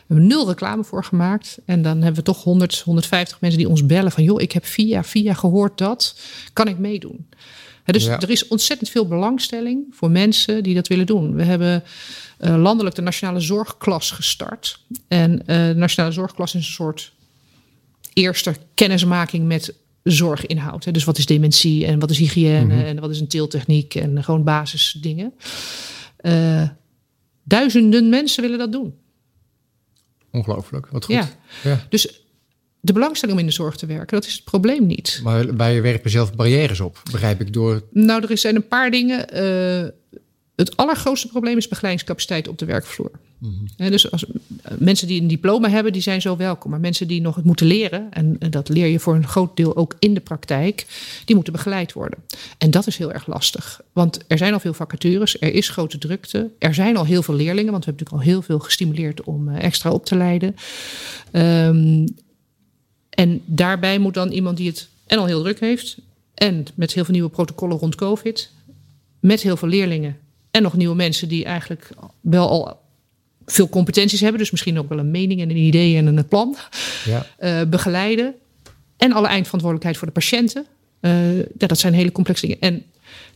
We hebben nul reclame voor gemaakt. En dan hebben we toch 100, 150 mensen die ons bellen van... joh, ik heb via, via gehoord dat, kan ik meedoen? dus er is ontzettend veel belangstelling voor mensen die dat willen doen. We hebben uh, landelijk de Nationale Zorgklas gestart. En uh, de Nationale Zorgklas is een soort eerste kennismaking met zorginhoud. Hè. Dus wat is dementie en wat is hygiëne mm -hmm. en wat is een teeltechniek en gewoon basisdingen. Uh, duizenden mensen willen dat doen. Ongelooflijk, wat goed. Ja. ja. Dus de belangstelling om in de zorg te werken, dat is het probleem niet. Maar wij werken zelf barrières op, begrijp ik, door... Nou, er zijn een paar dingen. Het allergrootste probleem is begeleidingscapaciteit op de werkvloer. Mm -hmm. dus als, mensen die een diploma hebben, die zijn zo welkom. Maar mensen die nog het moeten leren, en, en, dat leer je voor een groot deel ook in de praktijk, die moeten begeleid worden. En dat is heel erg lastig. Want er zijn al veel vacatures, er is grote drukte, er zijn al heel veel leerlingen, want we hebben natuurlijk al heel veel gestimuleerd om uh, extra op te leiden. Um, en daarbij moet dan iemand die het en al heel druk heeft, en met heel veel nieuwe protocollen rond COVID, met heel veel leerlingen en nog nieuwe mensen die eigenlijk wel al veel competenties hebben, dus misschien ook wel een mening en een idee en een plan, ja. uh, begeleiden. En alle eindverantwoordelijkheid voor de patiënten. Uh, ja, dat zijn hele complexe dingen. En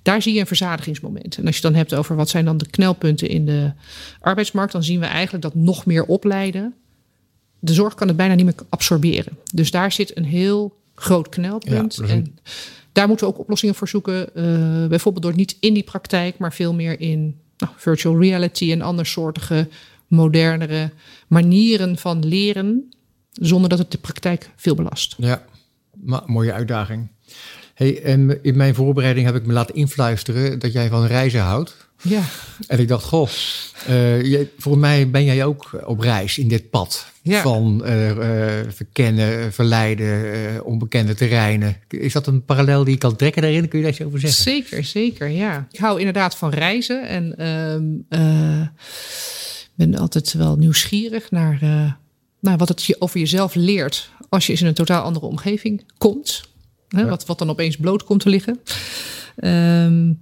daar zie je een verzadigingsmoment. En als je dan hebt over wat zijn dan de knelpunten in de arbeidsmarkt, dan zien we eigenlijk dat nog meer opleiden. De zorg kan het bijna niet meer absorberen. Dus daar zit een heel groot knelpunt. Ja, en daar moeten we ook oplossingen voor zoeken. Uh, bijvoorbeeld door niet in die praktijk, maar veel meer in nou, virtual reality en andersoortige modernere manieren van leren, zonder dat het de praktijk veel belast. Ja, maar, mooie uitdaging. Hey, en in mijn voorbereiding heb ik me laten influisteren dat jij van reizen houdt. Ja. En ik dacht, goh, uh, volgens mij ben jij ook op reis in dit pad ja. van uh, uh, verkennen, verleiden, onbekende terreinen. Is dat een parallel die je kan trekken daarin? Kun je daar iets over zeggen? Zeker, zeker, ja. Ik hou inderdaad van reizen en ehm, ben altijd wel nieuwsgierig naar, naar wat het je over jezelf leert als je in een totaal andere omgeving komt. Hè, ja. wat, wat dan opeens bloot komt te liggen. Um,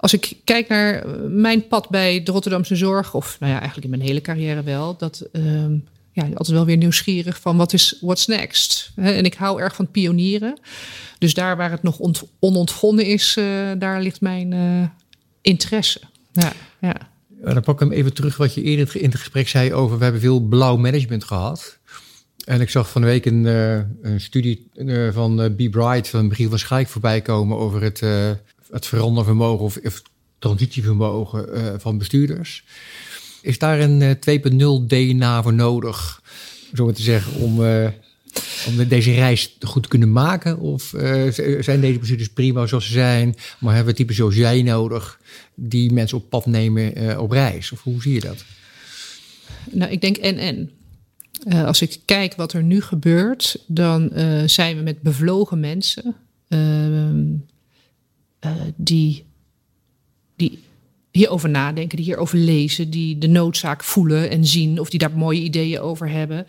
als ik kijk naar mijn pad bij de Rotterdamse Zorg, of nou ja, eigenlijk in mijn hele carrière wel, dat um, ja, altijd wel weer nieuwsgierig van wat is what's next. En ik hou erg van pionieren. Dus daar waar het nog onontgonnen is, uh, daar ligt mijn uh, interesse. Ja, ja. Dan pak ik hem even terug wat je eerder in het gesprek zei over we hebben veel blauw management gehad. En ik zag van de week een, een studie van Be Bright van Michiel van voorbij komen over het het verandervermogen of, of transitievermogen uh, van bestuurders. Is daar een uh, 2.0 DNA voor nodig, zo maar te zeggen, om, uh, om deze reis goed te kunnen maken? Of zijn deze bestuurders prima zoals ze zijn, maar hebben we typen zoals jij nodig, die mensen op pad nemen op reis? Of hoe zie je dat? Nou, ik denk en-en. Als ik kijk wat er nu gebeurt, dan zijn we met bevlogen mensen. Uh, uh, die, die hierover nadenken, die hierover lezen, die de noodzaak voelen en zien of die daar mooie ideeën over hebben.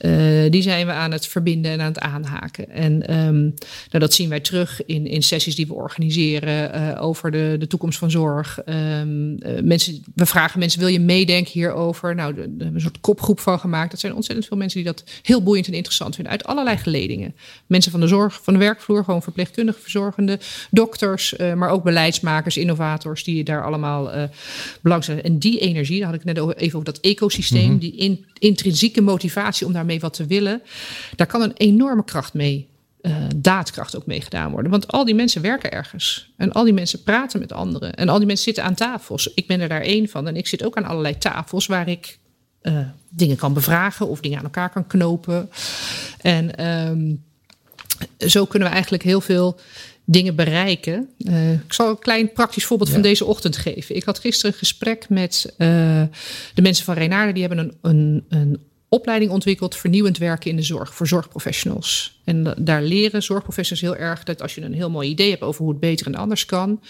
Uh, die zijn we aan het verbinden en aan het aanhaken. En um, nou, dat zien wij terug in, in sessies die we organiseren uh, over de, de toekomst van zorg. Um, uh, mensen, we vragen mensen, wil je meedenken hierover? Nou, daar hebben een soort kopgroep van gemaakt. Dat zijn ontzettend veel mensen die dat heel boeiend en interessant vinden. Uit allerlei geledingen. Mensen van de zorg, van de werkvloer, gewoon verpleegkundigen, verzorgenden, dokters, maar ook beleidsmakers, innovators, die daar allemaal uh, belangrijk En die energie, daar had ik net even over dat ecosysteem, mm -hmm. die in, intrinsieke motivatie om daarmee wat te willen, daar kan een enorme kracht mee uh, daadkracht ook mee gedaan worden. Want al die mensen werken ergens. En al die mensen praten met anderen. En al die mensen zitten aan tafels. Ik ben er daar één van. En ik zit ook aan allerlei tafels waar ik uh, dingen kan bevragen of dingen aan elkaar kan knopen. En um, zo kunnen we eigenlijk heel veel dingen bereiken. Uh, ik zal een klein praktisch voorbeeld ja. van deze ochtend geven. Ik had gisteren een gesprek met uh, de mensen van Renaarde. Die hebben een, een, een opleiding ontwikkeld, vernieuwend werken in de zorg voor zorgprofessionals. En daar leren zorgprofessionals heel erg dat als je een heel mooi idee hebt over hoe het beter en anders kan,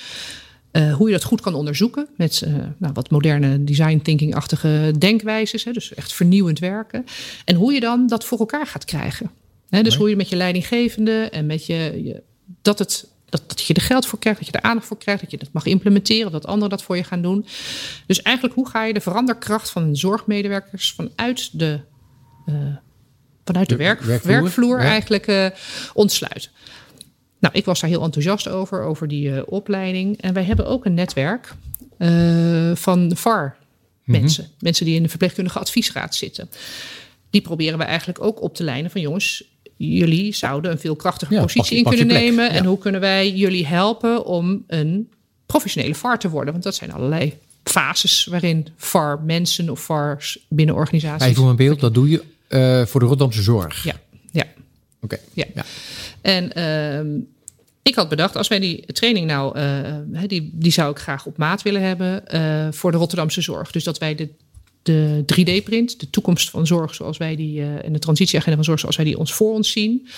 uh, hoe je dat goed kan onderzoeken met uh, nou, wat moderne design thinking-achtige denkwijzes. Hè, dus echt vernieuwend werken. En hoe je dan dat voor elkaar gaat krijgen. Hè, dus hoe je met je leidinggevende en met je, je dat het dat, dat je er geld voor krijgt, dat je er aandacht voor krijgt, dat je dat mag implementeren, dat anderen dat voor je gaan doen. Dus eigenlijk, hoe ga je de veranderkracht van zorgmedewerkers vanuit de, uh, vanuit de, werk, werkvloer, werkvloer eigenlijk uh, ontsluiten? Nou, ik was daar heel enthousiast over, over die uh, opleiding. En wij hebben ook een netwerk van VAR mensen. Mhm. Mensen die in de verpleegkundige adviesraad zitten. Die proberen we eigenlijk ook op te lijnen van jongens, jullie zouden een veel krachtiger positie in kunnen nemen. En hoe kunnen wij jullie helpen om een professionele VAR te worden? Want dat zijn allerlei fases waarin VAR mensen of VARs binnen organisaties. Even een beeld, dat doe je uh, voor de Rotterdamse zorg. Ja, ja. Oké. Ja. ja. En uh, ik had bedacht, als wij die training nou, uh, die, die zou ik graag op maat willen hebben uh, voor de Rotterdamse zorg. Dus dat wij de de 3D-print, de toekomst van zorg zoals wij die uh, en de transitieagenda van zorg zoals wij die ons voor ons zien,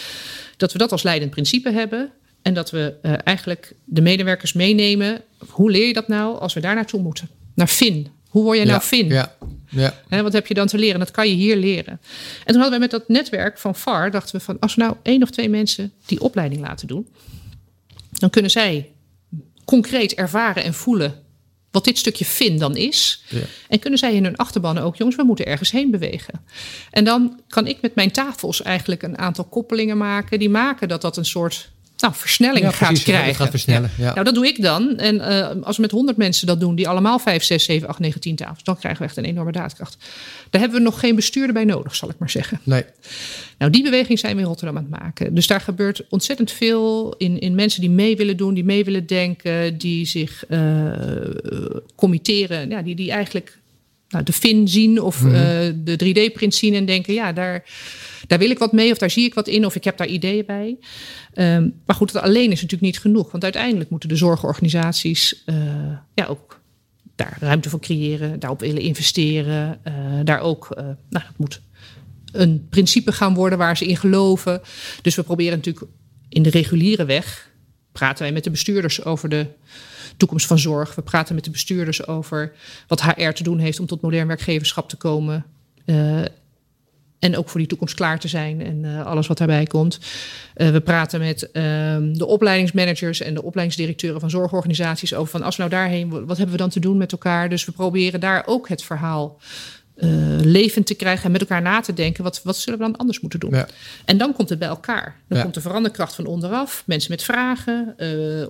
dat we dat als leidend principe hebben en dat we uh, eigenlijk de medewerkers meenemen. Hoe leer je dat nou als we daar naartoe moeten? Naar FIN. Hoe word je nou FIN? Ja, ja. He, wat heb je dan te leren? Dat kan je hier leren. En toen hadden wij met dat netwerk van VAR, dachten we van als we nou één of twee mensen die opleiding laten doen, dan kunnen zij concreet ervaren en voelen wat dit stukje fin dan is. Ja. En kunnen zij in hun achterbannen ook, jongens, we moeten ergens heen bewegen. En dan kan ik met mijn tafels eigenlijk een aantal koppelingen maken die maken dat dat een soort nou, versnelling gaat precies, krijgen. Gaat versnellen, ja. Nou, dat doe ik dan. En uh, als we met 100 mensen dat doen, die allemaal 5, 6, 7, 8, 9, 10 tafels, dan krijgen we echt een enorme daadkracht. Daar hebben we nog geen bestuurder bij nodig, zal ik maar zeggen. Nee. Nou, die beweging zijn we in Rotterdam aan het maken. Dus daar gebeurt ontzettend veel in, in mensen die mee willen doen, die mee willen denken, die zich uh, committeren, ja, die, die eigenlijk nou, de fin zien of mm -hmm. uh, de 3D-print zien en denken, ja, daar daar wil ik wat mee of daar zie ik wat in of ik heb daar ideeën bij. Um, maar goed, dat alleen is natuurlijk niet genoeg. Want uiteindelijk moeten de zorgorganisaties uh, ja, ook daar ruimte voor creëren, daarop willen investeren. Uh, daar ook, nou, dat moet een principe gaan worden waar ze in geloven. Dus we proberen natuurlijk in de reguliere weg. Praten wij met de bestuurders over de toekomst van zorg. We praten met de bestuurders over wat HR te doen heeft om tot modern werkgeverschap te komen. Uh, en ook voor die toekomst klaar te zijn en uh, alles wat daarbij komt. Uh, we praten met uh, de opleidingsmanagers en de opleidingsdirecteuren van zorgorganisaties over van als we nou daarheen, wat hebben we dan te doen met elkaar? Dus we proberen daar ook het verhaal uh, levend te krijgen en met elkaar na te denken. Wat, wat zullen we dan anders moeten doen? Ja. En dan komt het bij elkaar. Dan ja. komt de veranderkracht van onderaf. Mensen met vragen,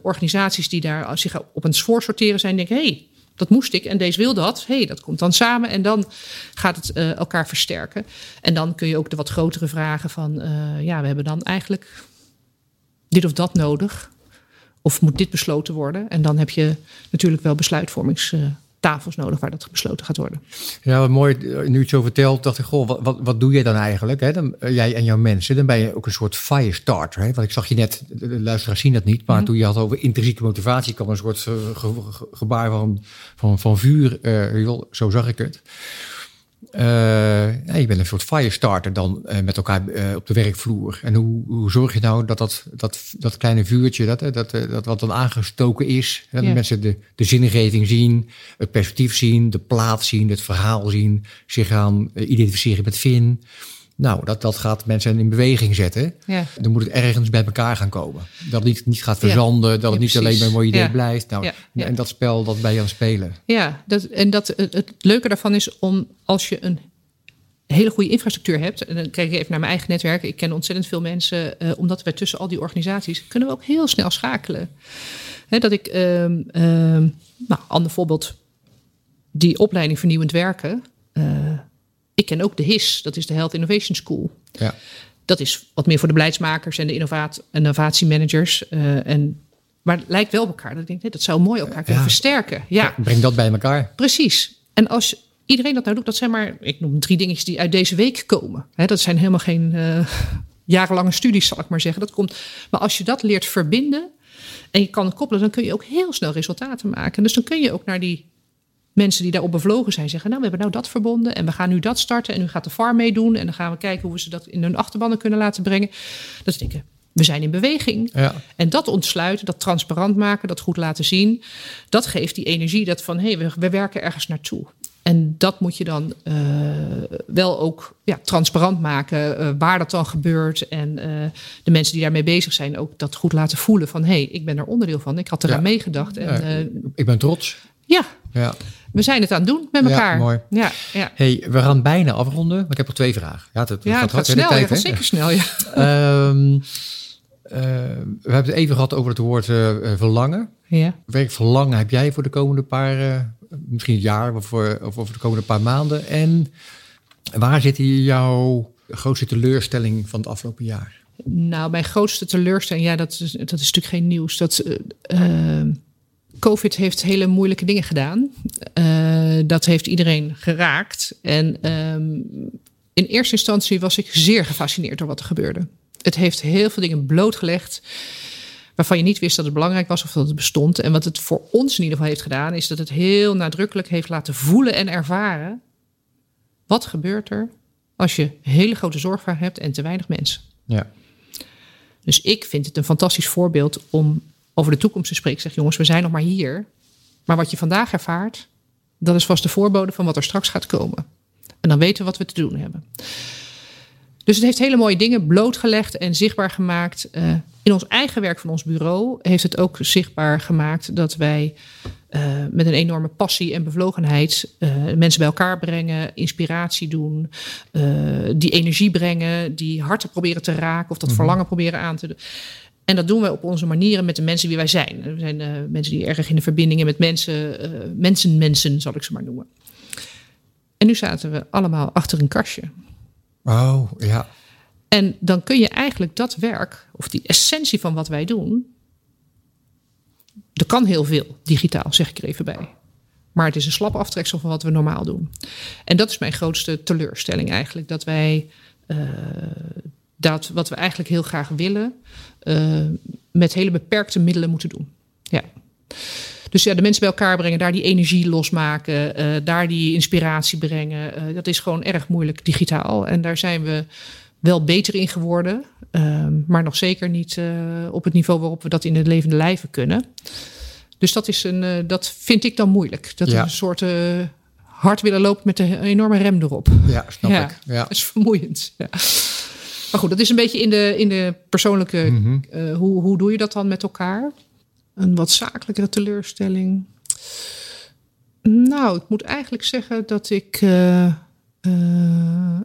organisaties die daar zich op een spoor sorteren zijn, denken: hé, hey, dat moest ik en deze wil dat. hey, dat komt dan samen en dan gaat het uh, elkaar versterken. En dan kun je ook de wat grotere vragen van... Ja, we hebben dan eigenlijk dit of dat nodig. Of moet dit besloten worden? En dan heb je natuurlijk wel besluitvormings... Tafels nodig waar dat besloten gaat worden. Ja, wat mooi. Nu het zo vertelt, dacht ik, goh, wat, wat, wat doe je dan eigenlijk? Hè? Dan, jij en jouw mensen, dan ben je ook een soort firestarter. Hè? Want ik zag je net, de luisteraars zien dat niet, maar mm. toen je had over intrinsieke motivatie, kwam een soort ge, ge, gebaar van, van, van vuur. Uh, zo zag ik het. Uh, ja, je bent een soort firestarter dan uh, met elkaar uh, op de werkvloer. En hoe, hoe zorg je nou dat dat, dat, dat kleine vuurtje, dat, dat, dat wat dan aangestoken is, dat ja. mensen de, de zingeving zien, het perspectief zien, de plaats zien, het verhaal zien, zich gaan identificeren met Vin. Nou, dat, dat gaat mensen in beweging zetten. Ja. Dan moet het ergens bij elkaar gaan komen. Dat het niet, niet gaat verzanden, ja. dat het niet alleen bij een mooi idee blijft. Nou, En dat spel, dat je aan het spelen. Ja, dat, en dat, het, het leuke daarvan is om als je een hele goede infrastructuur hebt. En dan kijk ik even naar mijn eigen netwerk. Ik ken ontzettend veel mensen. Uh, omdat we tussen al die organisaties kunnen we ook heel snel schakelen. He, dat ik, um, um, nou, ander voorbeeld, die opleiding vernieuwend werken. Uh, ik ken ook de HIS, dat is de Health Innovation School. Ja. Dat is wat meer voor de beleidsmakers en de innovaat, innovatiemanagers. Uh, en, maar het lijkt wel op elkaar. Dat ik denk, nee, dat zou mooi elkaar kunnen ja. versterken. Ja. Breng dat bij elkaar. Precies. En als iedereen dat nou doet, dat zijn maar, ik noem drie dingetjes die uit deze week komen. Dat zijn helemaal geen uh, jarenlange studies, zal ik maar zeggen. Dat komt, maar als je dat leert verbinden en je kan het koppelen, dan kun je ook heel snel resultaten maken. Dus dan kun je ook naar die mensen die daarop bevlogen zijn zeggen: Nou, we hebben nou dat verbonden en we gaan nu dat starten en nu gaat de farm meedoen en dan gaan we kijken hoe we ze dat in hun achterbannen kunnen laten brengen. Dat is denken, we zijn in beweging. Ja. En dat ontsluiten, dat transparant maken, dat goed laten zien, dat geeft die energie dat van hé, hey, we, we werken ergens naartoe. En dat moet je dan uh, wel ook ja, transparant maken, uh, waar dat dan gebeurt. En uh, de mensen die daarmee bezig zijn ook dat goed laten voelen van... hé, hey, ik ben er onderdeel van, ik had eraan ja. meegedacht. En, ja, ik ben trots. Ja. ja, we zijn het aan het doen met elkaar. Ja, mooi. Ja, ja. Hey, we gaan bijna afronden, maar ik heb nog twee vragen. Ja, het, ja, gaat, gaat snel, tijd, ja, gaat zeker snel, ja. um, we hebben het even gehad over het woord verlangen. Ja. Welk verlangen heb jij voor de komende paar misschien het jaar of voor, of voor de komende paar maanden. En waar zit hier jouw grootste teleurstelling van het afgelopen jaar? Nou, mijn grootste teleurstelling, ja, dat is, dat is natuurlijk geen nieuws. Dat, uh, COVID heeft hele moeilijke dingen gedaan. Uh, dat heeft iedereen geraakt. En um, in eerste instantie was ik zeer gefascineerd door wat er gebeurde. Het heeft heel veel dingen blootgelegd waarvan je niet wist dat het belangrijk was of dat het bestond. En wat het voor ons in ieder geval heeft gedaan, is dat het heel nadrukkelijk heeft laten voelen en ervaren. Wat gebeurt er als je hele grote zorgvraag hebt en te weinig mensen? Ja. Dus ik vind het een fantastisch voorbeeld om over de toekomst te spreken. Ik zeg, jongens, we zijn nog maar hier. Maar wat je vandaag ervaart, dat is vast de voorbode van wat er straks gaat komen. En dan weten we wat we te doen hebben. Dus het heeft hele mooie dingen blootgelegd en zichtbaar gemaakt. Uh, in ons eigen werk van ons bureau heeft het ook zichtbaar gemaakt dat wij uh, met een enorme passie en bevlogenheid uh, mensen bij elkaar brengen, inspiratie doen, die energie brengen, die harten proberen te raken of dat mm -hmm. verlangen proberen aan te doen. En dat doen wij op onze manieren met de mensen wie wij zijn. We zijn uh, mensen die erg in de verbindingen met mensen, uh, mensen, mensen zal ik ze maar noemen. En nu zaten we allemaal achter een kastje. Oh, ja. En dan kun je eigenlijk dat werk, of die essentie van wat wij doen. Er kan heel veel digitaal, zeg ik er even bij. Maar het is een slap aftreksel van wat we normaal doen. En dat is mijn grootste teleurstelling eigenlijk. Dat wij uh, dat wat we eigenlijk heel graag willen, uh, met hele beperkte middelen moeten doen. Ja. Dus ja, de mensen bij elkaar brengen, daar die energie losmaken, uh, daar die inspiratie brengen. Uh, dat is gewoon erg moeilijk digitaal. En daar zijn we wel beter in geworden. Uh, maar nog zeker niet op het niveau waarop we dat in het levende lijven kunnen. Dus dat, is een, dat vind ik dan moeilijk. Dat ja. is een soort hard willen lopen met een enorme rem erop. Ja, snap ja, ik. Ja. Dat is vermoeiend. Ja. Maar goed, dat is een beetje in de, in de persoonlijke. Mm -hmm. uh, hoe, hoe doe je dat dan met elkaar? Een wat zakelijkere teleurstelling. Nou, ik moet eigenlijk zeggen dat ik uh, uh,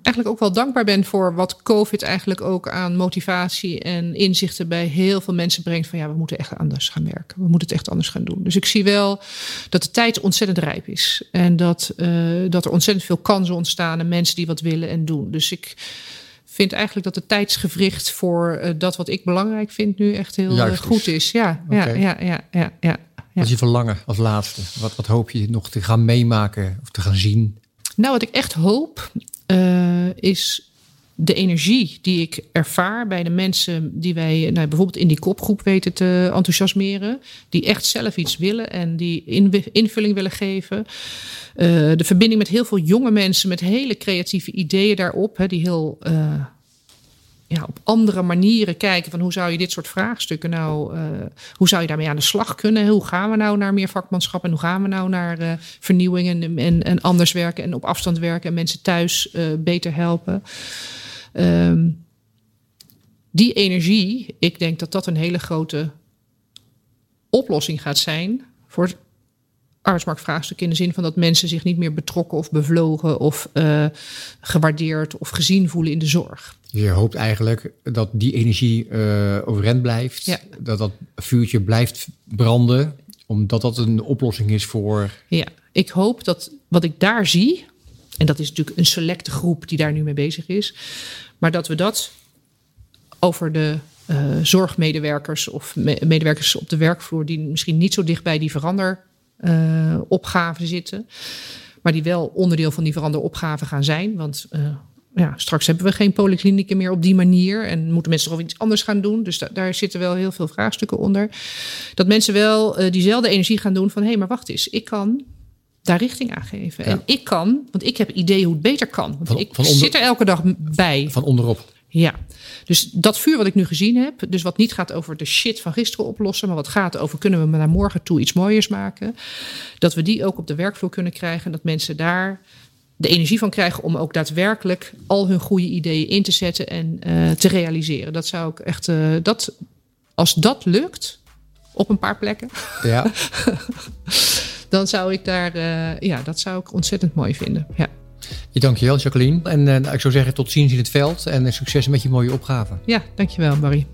eigenlijk ook wel dankbaar ben voor wat COVID eigenlijk ook aan motivatie en inzichten bij heel veel mensen brengt. Van ja, we moeten echt anders gaan werken. We moeten het echt anders gaan doen. Dus ik zie wel dat de tijd ontzettend rijp is. En dat, dat er ontzettend veel kansen ontstaan en mensen die wat willen en doen. Dus ik vind eigenlijk dat het tijdsgevricht voor uh, dat wat ik belangrijk vind nu echt heel uh, goed is. Ja, okay. ja, ja, ja, ja, is je verlangen als laatste? Wat, wat hoop je nog te gaan meemaken of te gaan zien? Nou, wat ik echt hoop uh, is de energie die ik ervaar bij de mensen die wij nou, bijvoorbeeld in die kopgroep weten te enthousiasmeren. Die echt zelf iets willen en die in, invulling willen geven. Uh, de verbinding met heel veel jonge mensen met hele creatieve ideeën daarop. Hè, die heel uh, ja, op andere manieren kijken van hoe zou je dit soort vraagstukken nou, hoe zou je daarmee aan de slag kunnen? Hoe gaan we nou naar meer vakmanschap en hoe gaan we nou naar vernieuwing en, en, en, anders werken en op afstand werken en mensen thuis beter helpen? Um, die energie, ik denk dat dat een hele grote oplossing gaat zijn voor het arbeidsmarktvraagstuk. In de zin van dat mensen zich niet meer betrokken of bevlogen of uh, gewaardeerd of gezien voelen in de zorg. Je hoopt eigenlijk dat die energie uh, overeind blijft. Ja. Dat dat vuurtje blijft branden. Omdat dat een oplossing is voor. Ja, ik hoop dat wat ik daar zie. En dat is natuurlijk een selecte groep die daar nu mee bezig is. Maar dat we dat over de uh, zorgmedewerkers of me medewerkers op de werkvloer, die misschien niet zo dicht bij die veranderopgave uh, zitten, maar die wel onderdeel van die veranderopgave gaan zijn. Want uh, ja, straks hebben we geen polyklinieken meer op die manier en moeten mensen toch iets anders gaan doen. Dus da daar zitten wel heel veel vraagstukken onder. Dat mensen wel diezelfde energie gaan doen van hé, hey, maar wacht eens, ik kan daar richting aan geven. En ik kan, want ik heb ideeën hoe het beter kan. Want Van- ik van onder- zit er elke dag bij. Van onderop. Ja, dus dat vuur wat ik nu gezien heb, dus wat niet gaat over de shit van gisteren oplossen, maar wat gaat over kunnen we naar morgen toe iets mooiers maken, dat we die ook op de werkvloer kunnen krijgen en dat mensen daar de energie van krijgen om ook daadwerkelijk al hun goede ideeën in te zetten en eh, te realiseren. Dat zou ik echt, eh, dat, als dat lukt op een paar plekken, Ja. [LAUGHS] dan zou ik daar, eh, ja, dat zou ik ontzettend mooi vinden. Ja, Je dankjewel, Jacqueline. En eh, nou, ik zou zeggen tot ziens in het veld en eh, succes met je mooie opgave. ja dankjewel Barry.